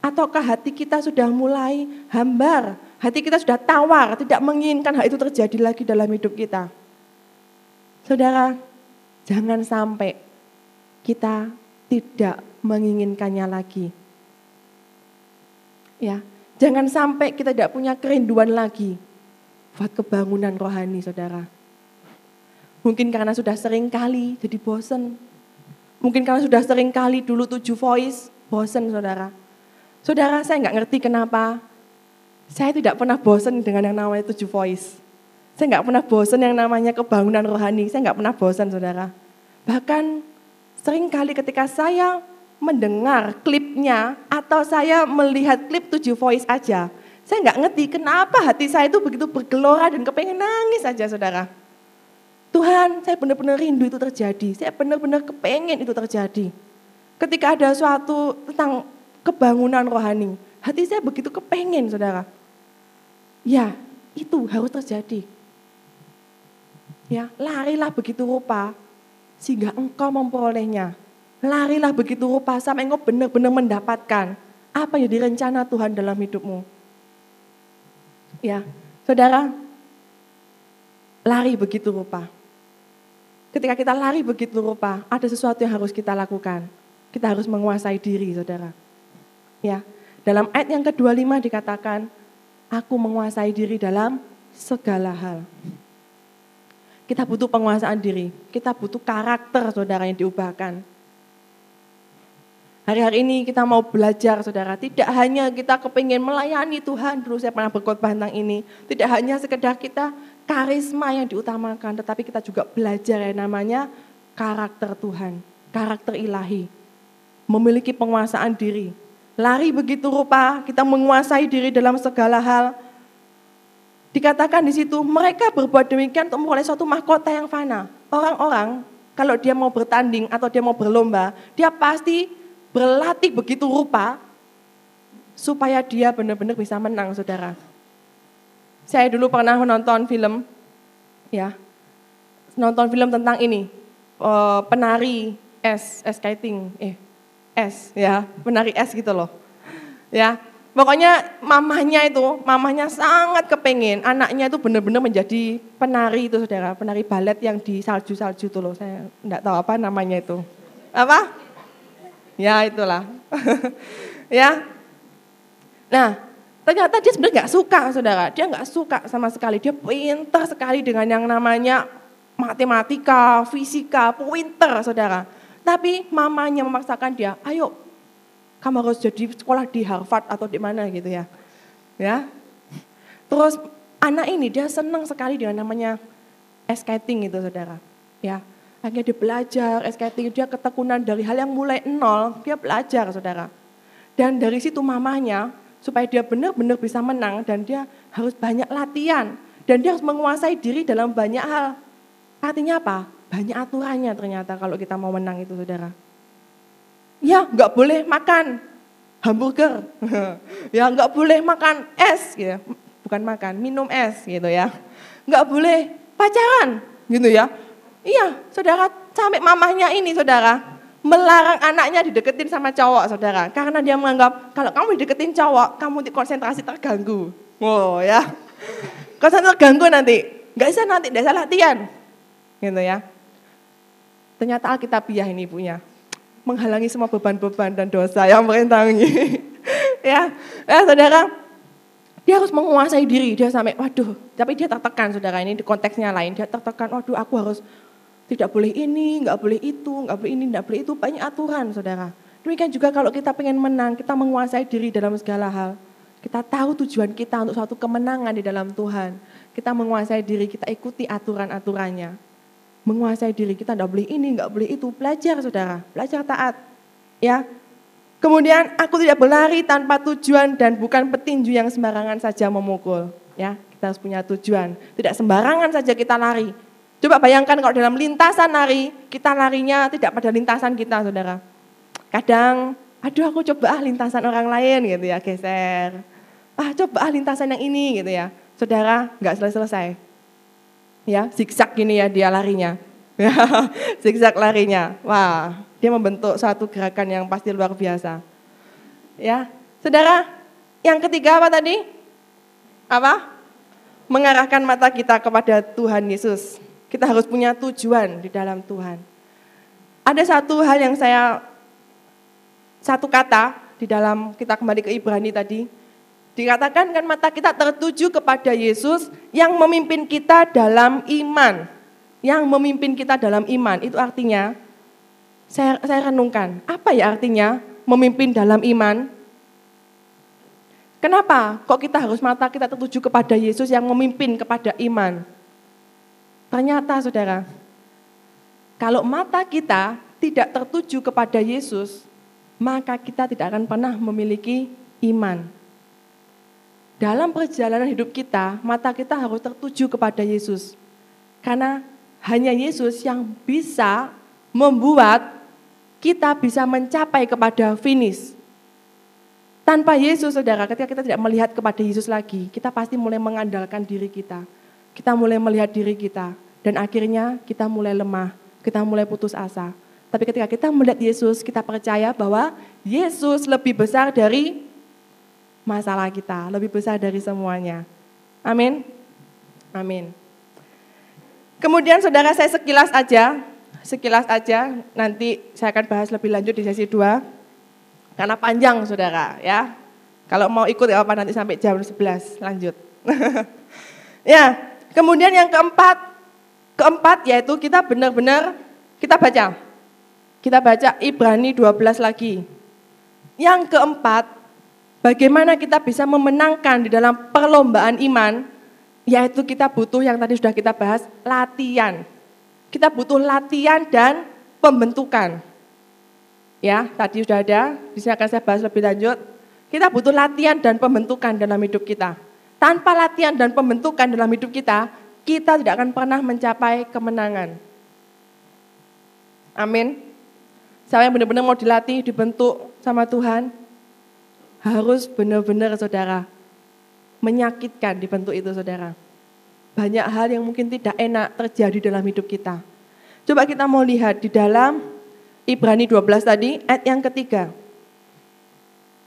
Ataukah hati kita sudah mulai hambar, hati kita sudah tawar, tidak menginginkan hal itu terjadi lagi dalam hidup kita? Saudara, jangan sampai kita tidak menginginkannya lagi. Ya, jangan sampai kita tidak punya kerinduan lagi buat kebangunan rohani saudara. Mungkin karena sudah sering kali jadi bosen. Mungkin karena sudah sering kali dulu tujuh voice, bosen saudara. Saudara saya nggak ngerti kenapa saya tidak pernah bosen dengan yang namanya tujuh voice. Saya nggak pernah bosen yang namanya kebangunan rohani. Saya nggak pernah bosen saudara. Bahkan sering kali ketika saya mendengar klipnya atau saya melihat klip tujuh voice aja, saya nggak ngerti kenapa hati saya itu begitu bergelora dan kepengen nangis saja saudara. Tuhan, saya benar-benar rindu itu terjadi. Saya benar-benar kepengen itu terjadi. Ketika ada suatu tentang kebangunan rohani, hati saya begitu kepengen saudara. Ya, itu harus terjadi. Ya, larilah begitu rupa sehingga engkau memperolehnya. Larilah begitu rupa sampai engkau benar-benar mendapatkan apa yang direncana Tuhan dalam hidupmu. Ya, saudara, lari begitu rupa. Ketika kita lari begitu rupa, ada sesuatu yang harus kita lakukan. Kita harus menguasai diri, saudara. Ya, dalam ayat yang ke-25 dikatakan, aku menguasai diri dalam segala hal. Kita butuh penguasaan diri, kita butuh karakter saudara yang diubahkan. Hari-hari ini kita mau belajar saudara, tidak hanya kita kepingin melayani Tuhan, dulu saya pernah berkhotbah tentang ini. Tidak hanya sekedar kita karisma yang diutamakan, tetapi kita juga belajar yang namanya karakter Tuhan, karakter ilahi. Memiliki penguasaan diri. Lari begitu rupa, kita menguasai diri dalam segala hal. Dikatakan di situ, mereka berbuat demikian untuk memperoleh suatu mahkota yang fana. Orang-orang, kalau dia mau bertanding atau dia mau berlomba, dia pasti berlatih begitu rupa supaya dia benar-benar bisa menang, saudara. Saya dulu pernah menonton film, ya, nonton film tentang ini, uh, penari es, es skating, eh, es, ya, penari es gitu loh, ya. Pokoknya mamahnya itu, mamahnya sangat kepengen anaknya itu benar-benar menjadi penari itu saudara, penari balet yang di salju-salju itu loh, saya enggak tahu apa namanya itu. Apa? Ya itulah. ya. Nah, ternyata dia sebenarnya nggak suka, saudara. Dia nggak suka sama sekali. Dia pintar sekali dengan yang namanya matematika, fisika, pintar, saudara. Tapi mamanya memaksakan dia, ayo kamu harus jadi sekolah di Harvard atau di mana gitu ya. Ya. Terus anak ini dia senang sekali dengan namanya skating itu saudara. Ya, akhirnya dia belajar skating, dia ketekunan dari hal yang mulai nol, dia belajar saudara. Dan dari situ mamanya supaya dia benar-benar bisa menang dan dia harus banyak latihan dan dia harus menguasai diri dalam banyak hal. Artinya apa? Banyak aturannya ternyata kalau kita mau menang itu saudara. Ya nggak boleh makan hamburger, ya nggak boleh makan es, gitu. bukan makan, minum es gitu ya. Nggak boleh pacaran gitu ya. Iya, saudara sampai mamahnya ini saudara melarang anaknya dideketin sama cowok saudara. Karena dia menganggap kalau kamu dideketin cowok, kamu konsentrasi terganggu. Wow ya. Konsentrasi terganggu nanti. Nggak bisa nanti, tidak latihan. Gitu ya. Ternyata Alkitabiah ini punya menghalangi semua beban-beban dan dosa yang merintangi. ya, ya saudara, dia harus menguasai diri, dia sampai, waduh, tapi dia tertekan saudara ini di konteksnya lain, dia tertekan, waduh aku harus tidak boleh ini, nggak boleh itu, nggak boleh ini, nggak boleh itu, banyak aturan saudara. Demikian juga kalau kita pengen menang, kita menguasai diri dalam segala hal. Kita tahu tujuan kita untuk suatu kemenangan di dalam Tuhan. Kita menguasai diri, kita ikuti aturan-aturannya menguasai diri kita tidak boleh ini, nggak boleh itu. Belajar saudara, belajar taat. Ya. Kemudian aku tidak berlari tanpa tujuan dan bukan petinju yang sembarangan saja memukul. Ya, kita harus punya tujuan. Tidak sembarangan saja kita lari. Coba bayangkan kalau dalam lintasan lari, kita larinya tidak pada lintasan kita, saudara. Kadang, aduh aku coba ah lintasan orang lain gitu ya, geser. Ah coba ah lintasan yang ini gitu ya. Saudara, nggak selesai-selesai ya zigzag gini ya dia larinya. zigzag larinya. Wah, dia membentuk satu gerakan yang pasti luar biasa. Ya, saudara, yang ketiga apa tadi? Apa? Mengarahkan mata kita kepada Tuhan Yesus. Kita harus punya tujuan di dalam Tuhan. Ada satu hal yang saya, satu kata di dalam kita kembali ke Ibrani tadi, Dikatakan kan mata kita tertuju kepada Yesus yang memimpin kita dalam iman. Yang memimpin kita dalam iman, itu artinya, saya, saya renungkan, apa ya artinya memimpin dalam iman? Kenapa kok kita harus mata kita tertuju kepada Yesus yang memimpin kepada iman? Ternyata saudara, kalau mata kita tidak tertuju kepada Yesus, maka kita tidak akan pernah memiliki iman. Dalam perjalanan hidup kita, mata kita harus tertuju kepada Yesus. Karena hanya Yesus yang bisa membuat kita bisa mencapai kepada finish. Tanpa Yesus, saudara, ketika kita tidak melihat kepada Yesus lagi, kita pasti mulai mengandalkan diri kita. Kita mulai melihat diri kita, dan akhirnya kita mulai lemah, kita mulai putus asa. Tapi ketika kita melihat Yesus, kita percaya bahwa Yesus lebih besar dari masalah kita, lebih besar dari semuanya. Amin. Amin. Kemudian saudara saya sekilas aja, sekilas aja, nanti saya akan bahas lebih lanjut di sesi 2. Karena panjang saudara ya. Kalau mau ikut ya apa nanti sampai jam 11 lanjut. ya, kemudian yang keempat, keempat yaitu kita benar-benar kita baca. Kita baca Ibrani 12 lagi. Yang keempat, Bagaimana kita bisa memenangkan di dalam perlombaan iman, yaitu kita butuh yang tadi sudah kita bahas, latihan. Kita butuh latihan dan pembentukan. Ya, tadi sudah ada, di sini akan saya bahas lebih lanjut. Kita butuh latihan dan pembentukan dalam hidup kita. Tanpa latihan dan pembentukan dalam hidup kita, kita tidak akan pernah mencapai kemenangan. Amin. Saya yang benar-benar mau dilatih, dibentuk sama Tuhan, harus benar-benar saudara menyakitkan di bentuk itu saudara. Banyak hal yang mungkin tidak enak terjadi dalam hidup kita. Coba kita mau lihat di dalam Ibrani 12 tadi ayat yang ketiga.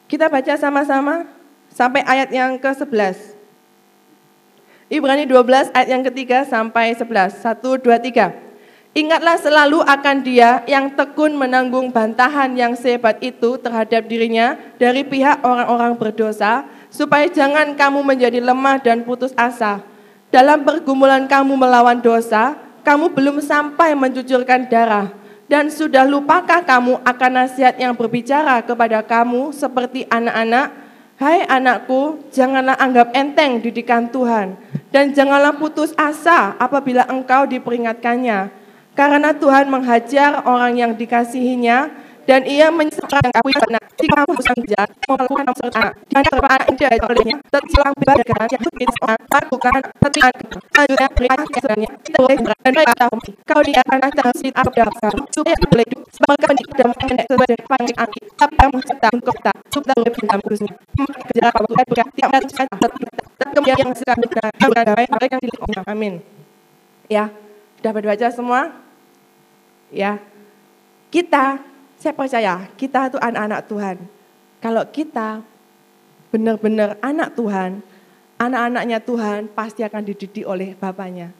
Kita baca sama-sama sampai ayat yang ke-11. Ibrani 12 ayat yang ketiga sampai 11. Satu, dua, tiga. Ingatlah selalu akan dia yang tekun menanggung bantahan yang sehebat itu terhadap dirinya dari pihak orang-orang berdosa, supaya jangan kamu menjadi lemah dan putus asa. Dalam pergumulan kamu melawan dosa, kamu belum sampai mencucurkan darah. Dan sudah lupakah kamu akan nasihat yang berbicara kepada kamu seperti anak-anak? Hai anakku, janganlah anggap enteng didikan Tuhan, dan janganlah putus asa apabila engkau diperingatkannya. Karena Tuhan menghajar orang yang dikasihinya, dan ia menyesatkan aku yang benar. Jika kamu berusaha jahat, melakukan serta di terpaan anda olehnya, beribadah yang kita lakukan setiap selanjutnya berikan keserannya, tidak boleh dan baik tahu kau di atas tangan apa dapat supaya boleh sebagai pendidik dan mengendek sesuai dengan panggil angki, apa yang untuk kita, supaya boleh bintang kudusnya. Kejar kalau bukan bukan tak dan kemudian yang sedang benar, yang damai, mereka yang dilihat Amin. Ya, sudah berbaca semua? Ya, kita saya percaya kita itu anak-anak Tuhan. Kalau kita benar-benar anak Tuhan, anak-anaknya Tuhan pasti akan dididik oleh Bapaknya.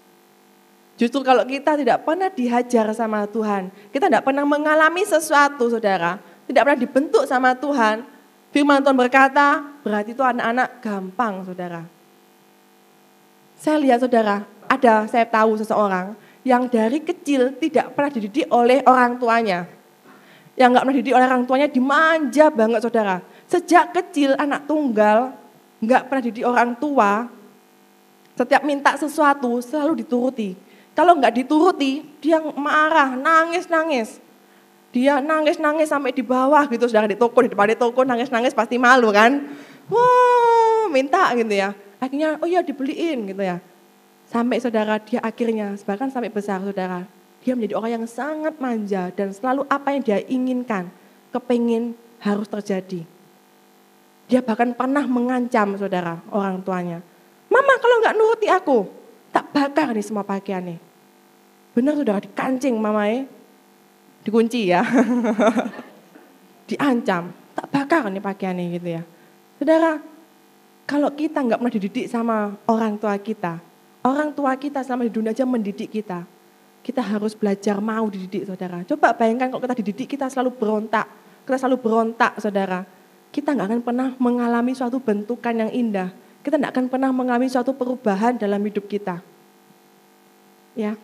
Justru kalau kita tidak pernah dihajar sama Tuhan, kita tidak pernah mengalami sesuatu saudara, tidak pernah dibentuk sama Tuhan, firman Tuhan berkata, berarti itu anak-anak gampang saudara. Saya lihat saudara, ada saya tahu seseorang yang dari kecil tidak pernah dididik oleh orang tuanya yang nggak pernah dididik oleh orang tuanya dimanja banget saudara. Sejak kecil anak tunggal nggak pernah dididik orang tua, setiap minta sesuatu selalu dituruti. Kalau nggak dituruti, dia marah, nangis-nangis. Dia nangis-nangis sampai di bawah gitu, saudara di toko, di depan di toko nangis-nangis pasti malu kan. Wow, minta gitu ya. Akhirnya, oh iya dibeliin gitu ya. Sampai saudara dia akhirnya, bahkan sampai besar saudara, dia menjadi orang yang sangat manja dan selalu apa yang dia inginkan, kepingin harus terjadi. Dia bahkan pernah mengancam saudara orang tuanya. Mama kalau nggak nuruti aku, tak bakar nih semua pakaian nih. Benar saudara, dikancing mamai, dikunci ya. Diancam, tak bakar nih pakaian nih gitu ya. Saudara, kalau kita nggak pernah dididik sama orang tua kita, orang tua kita selama di dunia aja mendidik kita, kita harus belajar mau dididik saudara. Coba bayangkan kalau kita dididik kita selalu berontak. Kita selalu berontak saudara. Kita nggak akan pernah mengalami suatu bentukan yang indah. Kita nggak akan pernah mengalami suatu perubahan dalam hidup kita. Ya,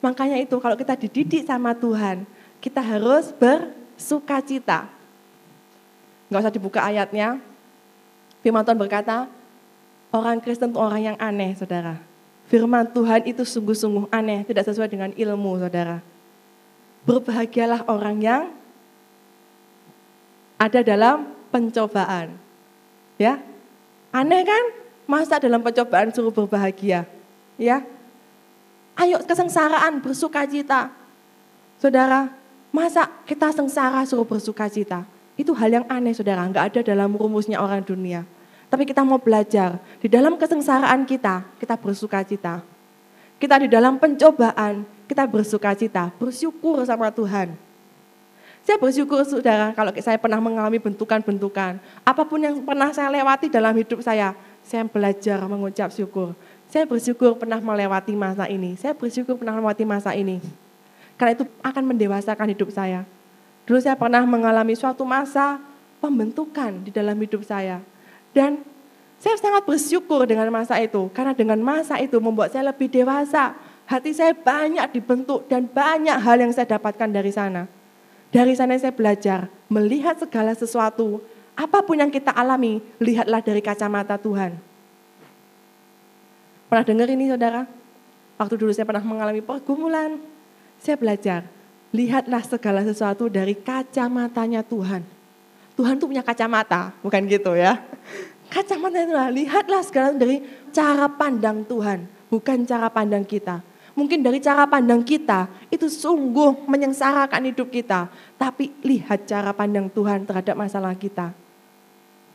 Makanya itu kalau kita dididik sama Tuhan, kita harus bersuka cita. Nggak usah dibuka ayatnya. Firman Tuhan berkata, orang Kristen itu orang yang aneh saudara Firman Tuhan itu sungguh-sungguh aneh, tidak sesuai dengan ilmu, saudara. Berbahagialah orang yang ada dalam pencobaan. Ya, aneh kan? Masa dalam pencobaan suruh berbahagia? Ya, ayo kesengsaraan bersuka cita. Saudara, masa kita sengsara suruh bersuka cita? Itu hal yang aneh saudara, nggak ada dalam rumusnya orang dunia. Tapi kita mau belajar, di dalam kesengsaraan kita, kita bersuka cita. Kita di dalam pencobaan, kita bersuka cita, bersyukur sama Tuhan. Saya bersyukur saudara kalau saya pernah mengalami bentukan-bentukan. Apa pun yang pernah saya lewati dalam hidup saya, saya belajar mengucap syukur. Saya bersyukur pernah melewati masa ini. Saya bersyukur pernah melewati masa ini. Karena itu akan mendewasakan hidup saya. Dulu saya pernah mengalami suatu masa pembentukan di dalam hidup saya. Dan saya sangat bersyukur dengan masa itu, karena dengan masa itu membuat saya lebih dewasa. Hati saya banyak dibentuk dan banyak hal yang saya dapatkan dari sana. Dari sana saya belajar melihat segala sesuatu, apa pun yang kita alami, lihatlah dari kacamata Tuhan. Pernah dengar ini saudara? Waktu dulu saya pernah mengalami pergumulan, saya belajar, lihatlah segala sesuatu dari kacamatanya Tuhan. Tuhan tuh punya kacamata, bukan gitu ya. Kacamata itu lihatlah sekarang dari cara pandang Tuhan, bukan cara pandang kita. Mungkin dari cara pandang kita itu sungguh menyengsarakan hidup kita. Tapi lihat cara pandang Tuhan terhadap masalah kita.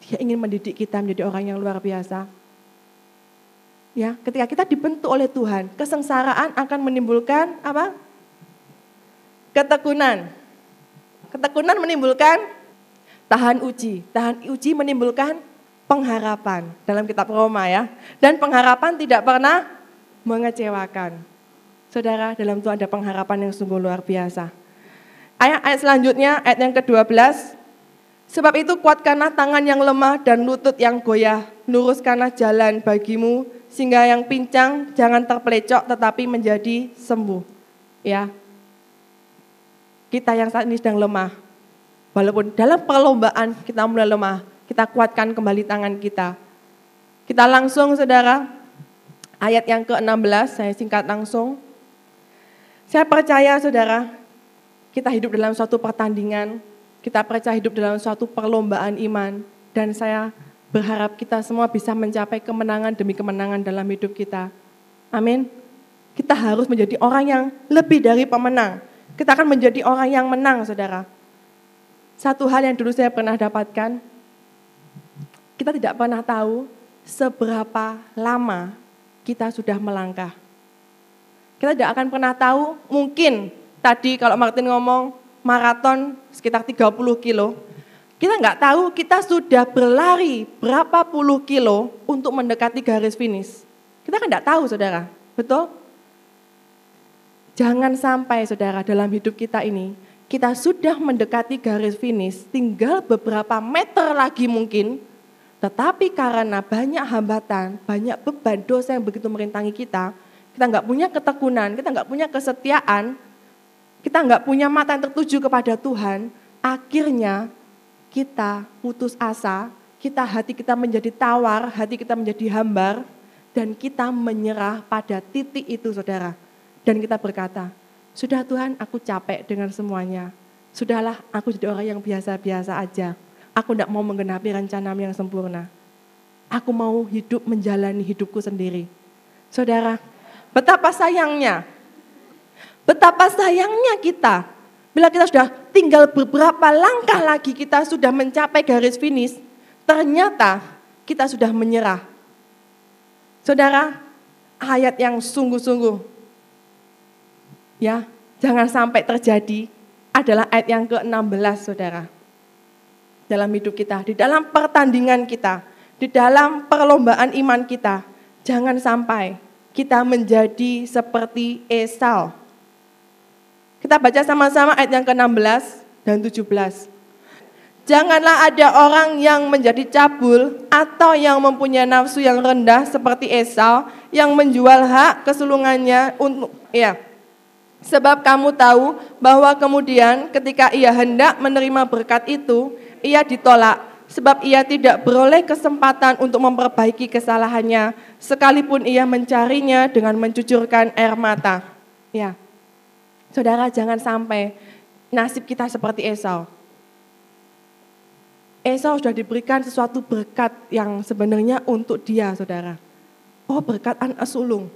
Dia ingin mendidik kita menjadi orang yang luar biasa. Ya, ketika kita dibentuk oleh Tuhan, kesengsaraan akan menimbulkan apa? Ketekunan. Ketekunan menimbulkan tahan uji. Tahan uji menimbulkan pengharapan dalam kitab Roma ya. Dan pengharapan tidak pernah mengecewakan. Saudara, dalam Tuhan ada pengharapan yang sungguh luar biasa. Ayat, ayat selanjutnya, ayat yang ke-12. Sebab itu kuatkanlah tangan yang lemah dan lutut yang goyah. Luruskanlah jalan bagimu, sehingga yang pincang jangan terpelecok tetapi menjadi sembuh. Ya, kita yang saat ini sedang lemah, Walaupun dalam perlombaan kita mulai lemah, Kita kuatkan kembali tangan kita. Kita langsung saudara, ayat yang ke-16, saya singkat langsung. Saya percaya saudara, kita hidup dalam suatu pertandingan, kita percaya hidup dalam suatu perlombaan iman, dan saya berharap kita semua bisa mencapai kemenangan demi kemenangan dalam hidup kita. Amin. Kita harus menjadi orang yang lebih dari pemenang. Kita akan menjadi orang yang menang, saudara. Satu hal yang dulu saya pernah dapatkan, kita tidak pernah tahu seberapa lama kita sudah melangkah. Kita tidak akan pernah tahu, mungkin tadi kalau Martin ngomong maraton sekitar 30 kilo, kita nggak tahu kita sudah berlari berapa puluh kilo untuk mendekati garis finish. Kita kan nggak tahu saudara, betul? Jangan sampai saudara dalam hidup kita ini, kita sudah mendekati garis finish, tinggal beberapa meter lagi mungkin, tetapi karena banyak hambatan, banyak beban dosa yang begitu merintangi kita, kita nggak punya ketekunan, kita nggak punya kesetiaan, kita nggak punya mata yang tertuju kepada Tuhan, akhirnya kita putus asa, kita hati kita menjadi tawar, hati kita menjadi hambar, dan kita menyerah pada titik itu saudara. Dan kita berkata, sudah Tuhan aku capek dengan semuanya. Sudahlah aku jadi orang yang biasa-biasa aja. Aku tidak mau menggenapi rencana yang sempurna. Aku mau hidup menjalani hidupku sendiri. Saudara, betapa sayangnya, betapa sayangnya kita. Bila kita sudah tinggal beberapa langkah lagi kita sudah mencapai garis finish, ternyata kita sudah menyerah. Saudara, ayat yang sungguh-sungguh ya jangan sampai terjadi adalah ayat yang ke-16 saudara. Dalam hidup kita, di dalam pertandingan kita, di dalam perlombaan iman kita, jangan sampai kita menjadi seperti Esau. Kita baca sama-sama ayat yang ke-16 dan 17. Janganlah ada orang yang menjadi cabul atau yang mempunyai nafsu yang rendah seperti Esau yang menjual hak kesulungannya untuk ya Sebab kamu tahu bahwa kemudian ketika ia hendak menerima berkat itu, ia ditolak sebab ia tidak beroleh kesempatan untuk memperbaiki kesalahannya sekalipun ia mencarinya dengan mencucurkan air mata. Ya. Saudara jangan sampai nasib kita seperti Esau. Esau sudah diberikan sesuatu berkat yang sebenarnya untuk dia, Saudara. Oh, berkat anak sulung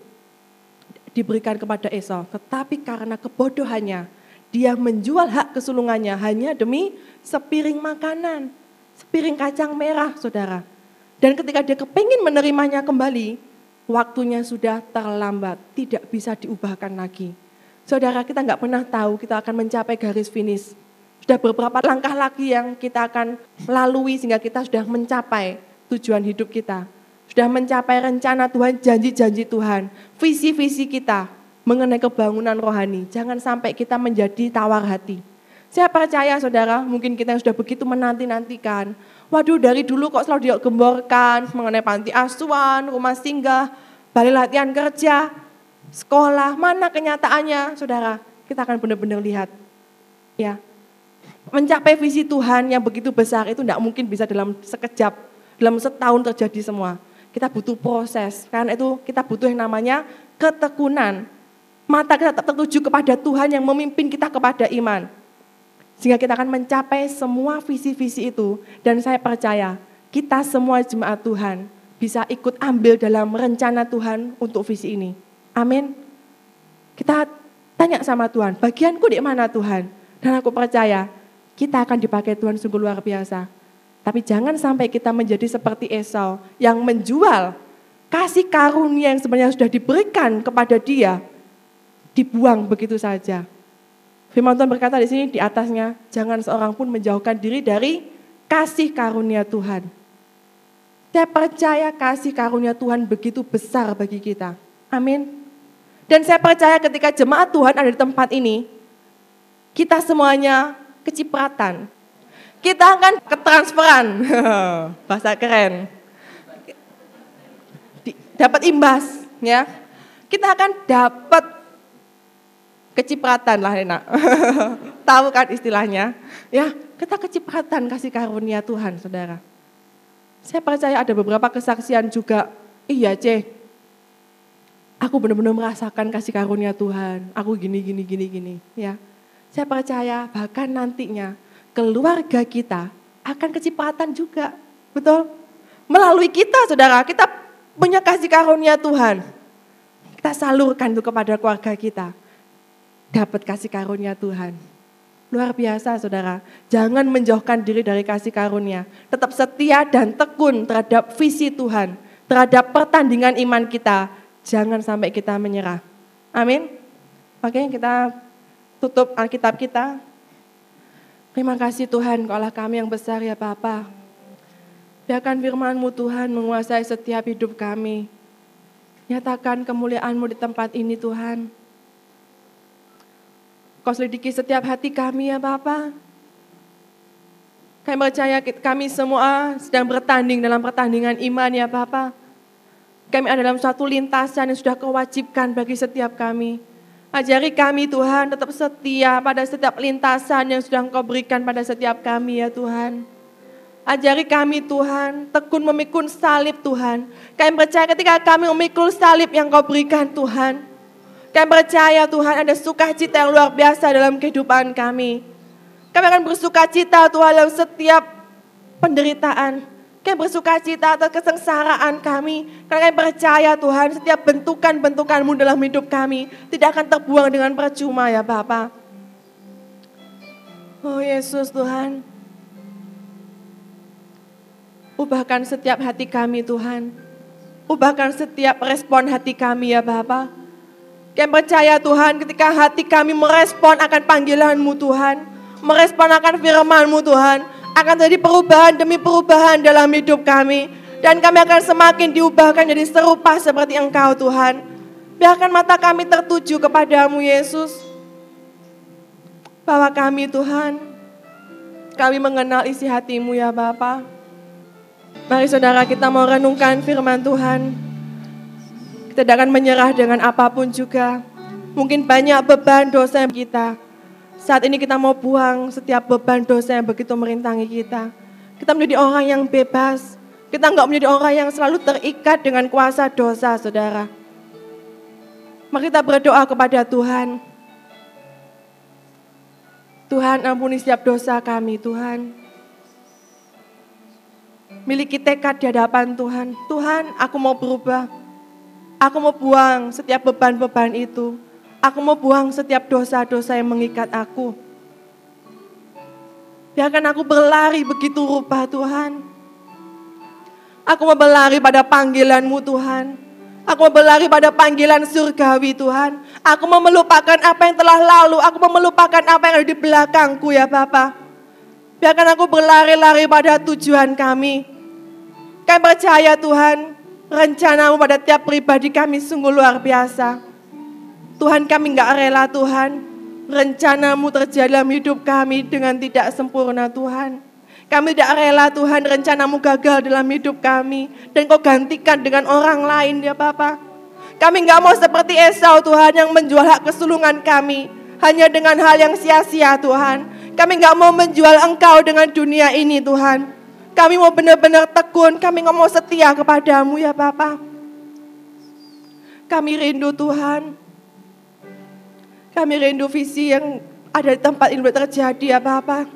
diberikan kepada Esau, tetapi karena kebodohannya, dia menjual hak kesulungannya hanya demi sepiring makanan, sepiring kacang merah, saudara. Dan ketika dia kepingin menerimanya kembali, waktunya sudah terlambat, tidak bisa diubahkan lagi. Saudara, kita nggak pernah tahu kita akan mencapai garis finish. Sudah beberapa langkah lagi yang kita akan lalui sehingga kita sudah mencapai tujuan hidup kita sudah mencapai rencana Tuhan, janji-janji Tuhan, visi-visi kita mengenai kebangunan rohani. Jangan sampai kita menjadi tawar hati. Saya percaya saudara, mungkin kita yang sudah begitu menanti-nantikan. Waduh dari dulu kok selalu digemborkan mengenai panti asuhan, rumah singgah, balai latihan kerja, sekolah. Mana kenyataannya saudara? Kita akan benar-benar lihat. Ya, Mencapai visi Tuhan yang begitu besar itu tidak mungkin bisa dalam sekejap, dalam setahun terjadi semua kita butuh proses. Karena itu kita butuh yang namanya ketekunan. Mata kita tetap tertuju kepada Tuhan yang memimpin kita kepada iman. Sehingga kita akan mencapai semua visi-visi itu. Dan saya percaya kita semua jemaat Tuhan bisa ikut ambil dalam rencana Tuhan untuk visi ini. Amin. Kita tanya sama Tuhan, bagianku di mana Tuhan? Dan aku percaya kita akan dipakai Tuhan sungguh luar biasa. Tapi jangan sampai kita menjadi seperti Esau yang menjual kasih karunia yang sebenarnya sudah diberikan kepada dia dibuang begitu saja. Firman Tuhan berkata di sini di atasnya, jangan seorang pun menjauhkan diri dari kasih karunia Tuhan. Saya percaya kasih karunia Tuhan begitu besar bagi kita. Amin. Dan saya percaya ketika jemaat Tuhan ada di tempat ini, kita semuanya kecipratan, kita akan ketransferan, bahasa keren. Dapat imbas, ya. Kita akan dapat kecipratan lah enak. Tahu kan istilahnya? Ya, kita kecipratan kasih karunia Tuhan, Saudara. Saya percaya ada beberapa kesaksian juga, iya C, aku benar-benar merasakan kasih karunia Tuhan, aku gini, gini, gini, gini. ya. Saya percaya bahkan nantinya keluarga kita akan kecepatan juga, betul? Melalui kita saudara, kita punya kasih karunia Tuhan. Kita salurkan itu kepada keluarga kita. Dapat kasih karunia Tuhan. Luar biasa saudara, jangan menjauhkan diri dari kasih karunia. Tetap setia dan tekun terhadap visi Tuhan, terhadap pertandingan iman kita. Jangan sampai kita menyerah. Amin. Makanya kita tutup Alkitab kita. Terima kasih Tuhan, kaulah kami yang besar ya Bapa. Biarkan firman-Mu Tuhan menguasai setiap hidup kami. Nyatakan kemuliaan-Mu di tempat ini Tuhan. Kau selidiki setiap hati kami ya Bapak. Kami percaya kami semua sedang bertanding dalam pertandingan iman ya Bapak. Kami ada dalam suatu lintasan yang sudah kewajibkan bagi setiap kami. Ajari kami Tuhan tetap setia pada setiap lintasan yang sudah Engkau berikan pada setiap kami ya Tuhan. Ajari kami Tuhan, tekun memikul salib Tuhan. Kami percaya ketika kami memikul salib yang Kau berikan Tuhan, kami percaya Tuhan ada sukacita yang luar biasa dalam kehidupan kami. Kami akan bersuka cita Tuhan dalam setiap penderitaan. Kami bersuka cita atas kesengsaraan kami. Karena kami percaya Tuhan setiap bentukan-bentukanmu dalam hidup kami tidak akan terbuang dengan percuma ya Bapak. Oh Yesus Tuhan. Ubahkan setiap hati kami Tuhan. Ubahkan setiap respon hati kami ya Bapak. Kami percaya Tuhan ketika hati kami merespon akan panggilanmu Tuhan. Merespon akan firmanmu Tuhan. Akan terjadi perubahan demi perubahan dalam hidup kami. Dan kami akan semakin diubahkan jadi serupa seperti Engkau Tuhan. Biarkan mata kami tertuju kepadamu Yesus. Bahwa kami Tuhan, kami mengenal isi hatimu ya Bapa. Mari saudara kita mau renungkan firman Tuhan. Kita tidak akan menyerah dengan apa pun juga. Mungkin banyak beban dosa kita. Saat ini kita mau buang setiap beban dosa yang begitu merintangi kita. Kita menjadi orang yang bebas. Kita enggak menjadi orang yang selalu terikat dengan kuasa dosa, saudara. Mari kita berdoa kepada Tuhan. Tuhan ampuni setiap dosa kami, Tuhan. Miliki tekad di hadapan Tuhan. Tuhan, aku mau berubah. Aku mau buang setiap beban-beban itu. Aku mau buang setiap dosa-dosa yang mengikat aku. Biarkan aku berlari begitu rupa Tuhan. Aku mau berlari pada panggilanmu Tuhan. Aku mau berlari pada panggilan surgawi Tuhan. Aku mau melupakan apa yang telah lalu. Aku mau melupakan apa yang ada di belakangku ya Bapak. Biarkan aku berlari-lari pada tujuan kami. Kami percaya Tuhan, Rencanamu pada tiap pribadi kami sungguh luar biasa. Tuhan kami nggak rela Tuhan. Rencanamu terjadi dalam hidup kami dengan tidak sempurna Tuhan. Kami tidak rela Tuhan rencanamu gagal dalam hidup kami. Dan kau gantikan dengan orang lain ya Bapak. Kami nggak mau seperti Esau Tuhan yang menjual hak kesulungan kami. Hanya dengan hal yang sia-sia Tuhan. Kami nggak mau menjual engkau dengan dunia ini Tuhan. Kami mau benar-benar tekun, kami ngomong setia kepadamu ya Bapak. Kami rindu Tuhan. Kami rindu visi yang ada di tempat ini terjadi ya Bapak.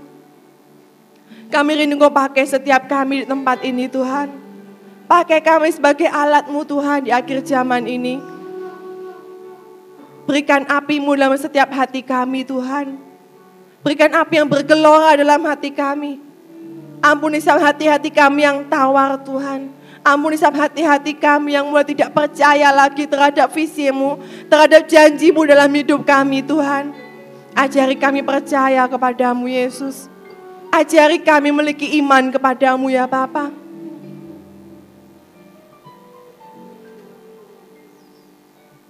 Kami rindu kau pakai setiap kami di tempat ini Tuhan. Pakai kami sebagai alatmu Tuhan di akhir zaman ini. Berikan apimu dalam setiap hati kami Tuhan. Berikan api yang bergelora dalam hati kami. Ampuni setiap hati-hati kami yang tawar Tuhan. Ampuni setiap hati-hati kami yang mulai tidak percaya lagi terhadap visimu, terhadap janjimu dalam hidup kami Tuhan. Ajari kami percaya kepadamu Yesus. Ajari kami memiliki iman kepadamu ya Bapa.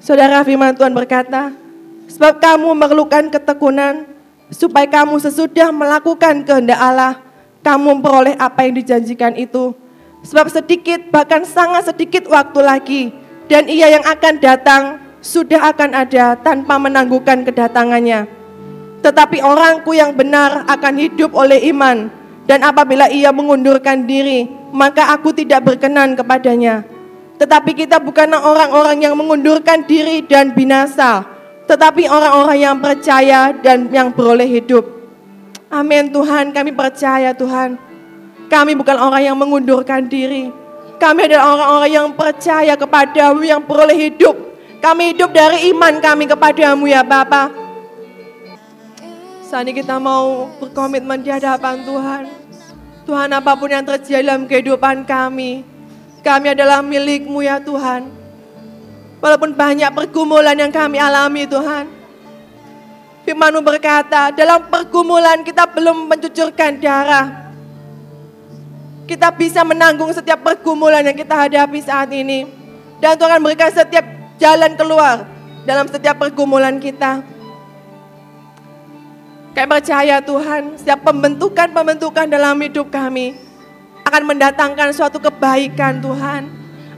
Saudara firman Tuhan berkata, sebab kamu memerlukan ketekunan, supaya kamu sesudah melakukan kehendak Allah, kamu memperoleh apa yang dijanjikan itu. Sebab sedikit, bahkan sangat sedikit waktu lagi, dan ia yang akan datang sudah akan ada tanpa menangguhkan kedatangannya. Tetapi orangku yang benar akan hidup oleh iman, Dan apabila ia mengundurkan diri, maka aku tidak berkenan kepadanya. Tetapi kita bukanlah orang-orang yang mengundurkan diri dan binasa, tetapi orang-orang yang percaya dan yang beroleh hidup. Amin Tuhan, kami percaya Tuhan. Kami bukan orang yang mengundurkan diri. Kami adalah orang-orang yang percaya kepadamu yang beroleh hidup. Kami hidup dari iman kami kepadamu ya Bapak. Saat ini kita mau berkomitmen di hadapan Tuhan. Tuhan apa pun yang terjadi dalam kehidupan kami, kami adalah milikmu ya Tuhan. Walaupun banyak pergumulan yang kami alami Tuhan. Firmanmu berkata, dalam pergumulan kita belum mencucurkan darah. Kita bisa menanggung setiap pergumulan yang kita hadapi saat ini. Dan Tuhan memberikan setiap jalan keluar dalam setiap pergumulan kita. Kayak percaya Tuhan, setiap pembentukan-pembentukan dalam hidup kami akan mendatangkan suatu kebaikan Tuhan.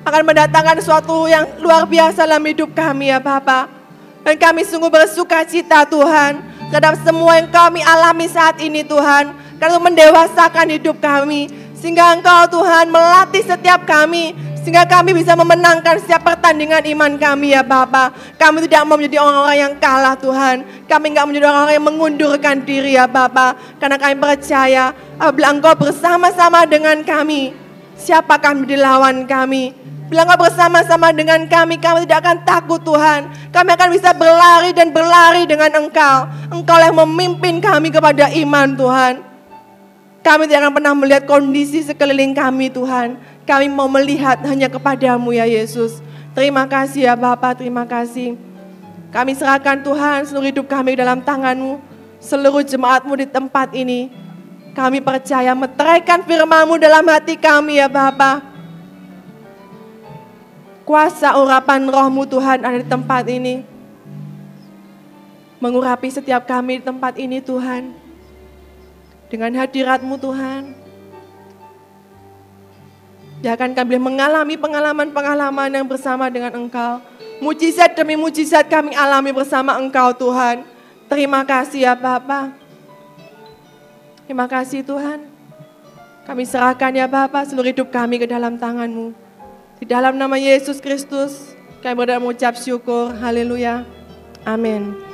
Akan mendatangkan suatu yang luar biasa dalam hidup kami ya Bapak. Dan kami sungguh bersuka cita Tuhan terhadap semua yang kami alami saat ini Tuhan. Karena mendewasakan hidup kami. Sehingga Engkau Tuhan melatih setiap kami sehingga kami bisa memenangkan setiap pertandingan iman kami ya Bapak. Kami tidak mau menjadi orang-orang yang kalah Tuhan. Kami enggak menjadi orang-orang yang mengundurkan diri ya Bapak. Karena kami percaya apabila Engkau bersama-sama dengan kami. Siapa kami di lawan kami? Bila Engkau bersama-sama dengan kami, kami tidak akan takut Tuhan. Kami akan bisa berlari dan berlari dengan Engkau. Engkau yang memimpin kami kepada iman Tuhan. Kami tidak akan pernah melihat kondisi sekeliling kami Tuhan. Kami mau melihat hanya kepadamu ya Yesus. Terima kasih ya Bapak, terima kasih. Kami serahkan Tuhan seluruh hidup kami dalam tanganmu. Seluruh jemaatmu di tempat ini. Kami percaya meteraikan firmamu dalam hati kami ya Bapak. Kuasa urapan rohmu Tuhan ada di tempat ini. Mengurapi setiap kami di tempat ini Tuhan. Dengan hadiratmu Tuhan akan kami mengalami pengalaman-pengalaman yang bersama dengan Engkau. Mujizat demi mujizat kami alami bersama Engkau Tuhan. Terima kasih ya Bapak. Terima kasih Tuhan. Kami serahkan ya Bapak seluruh hidup kami ke dalam tanganmu. Di dalam nama Yesus Kristus kami berdoa mengucap syukur. Haleluya. Amin.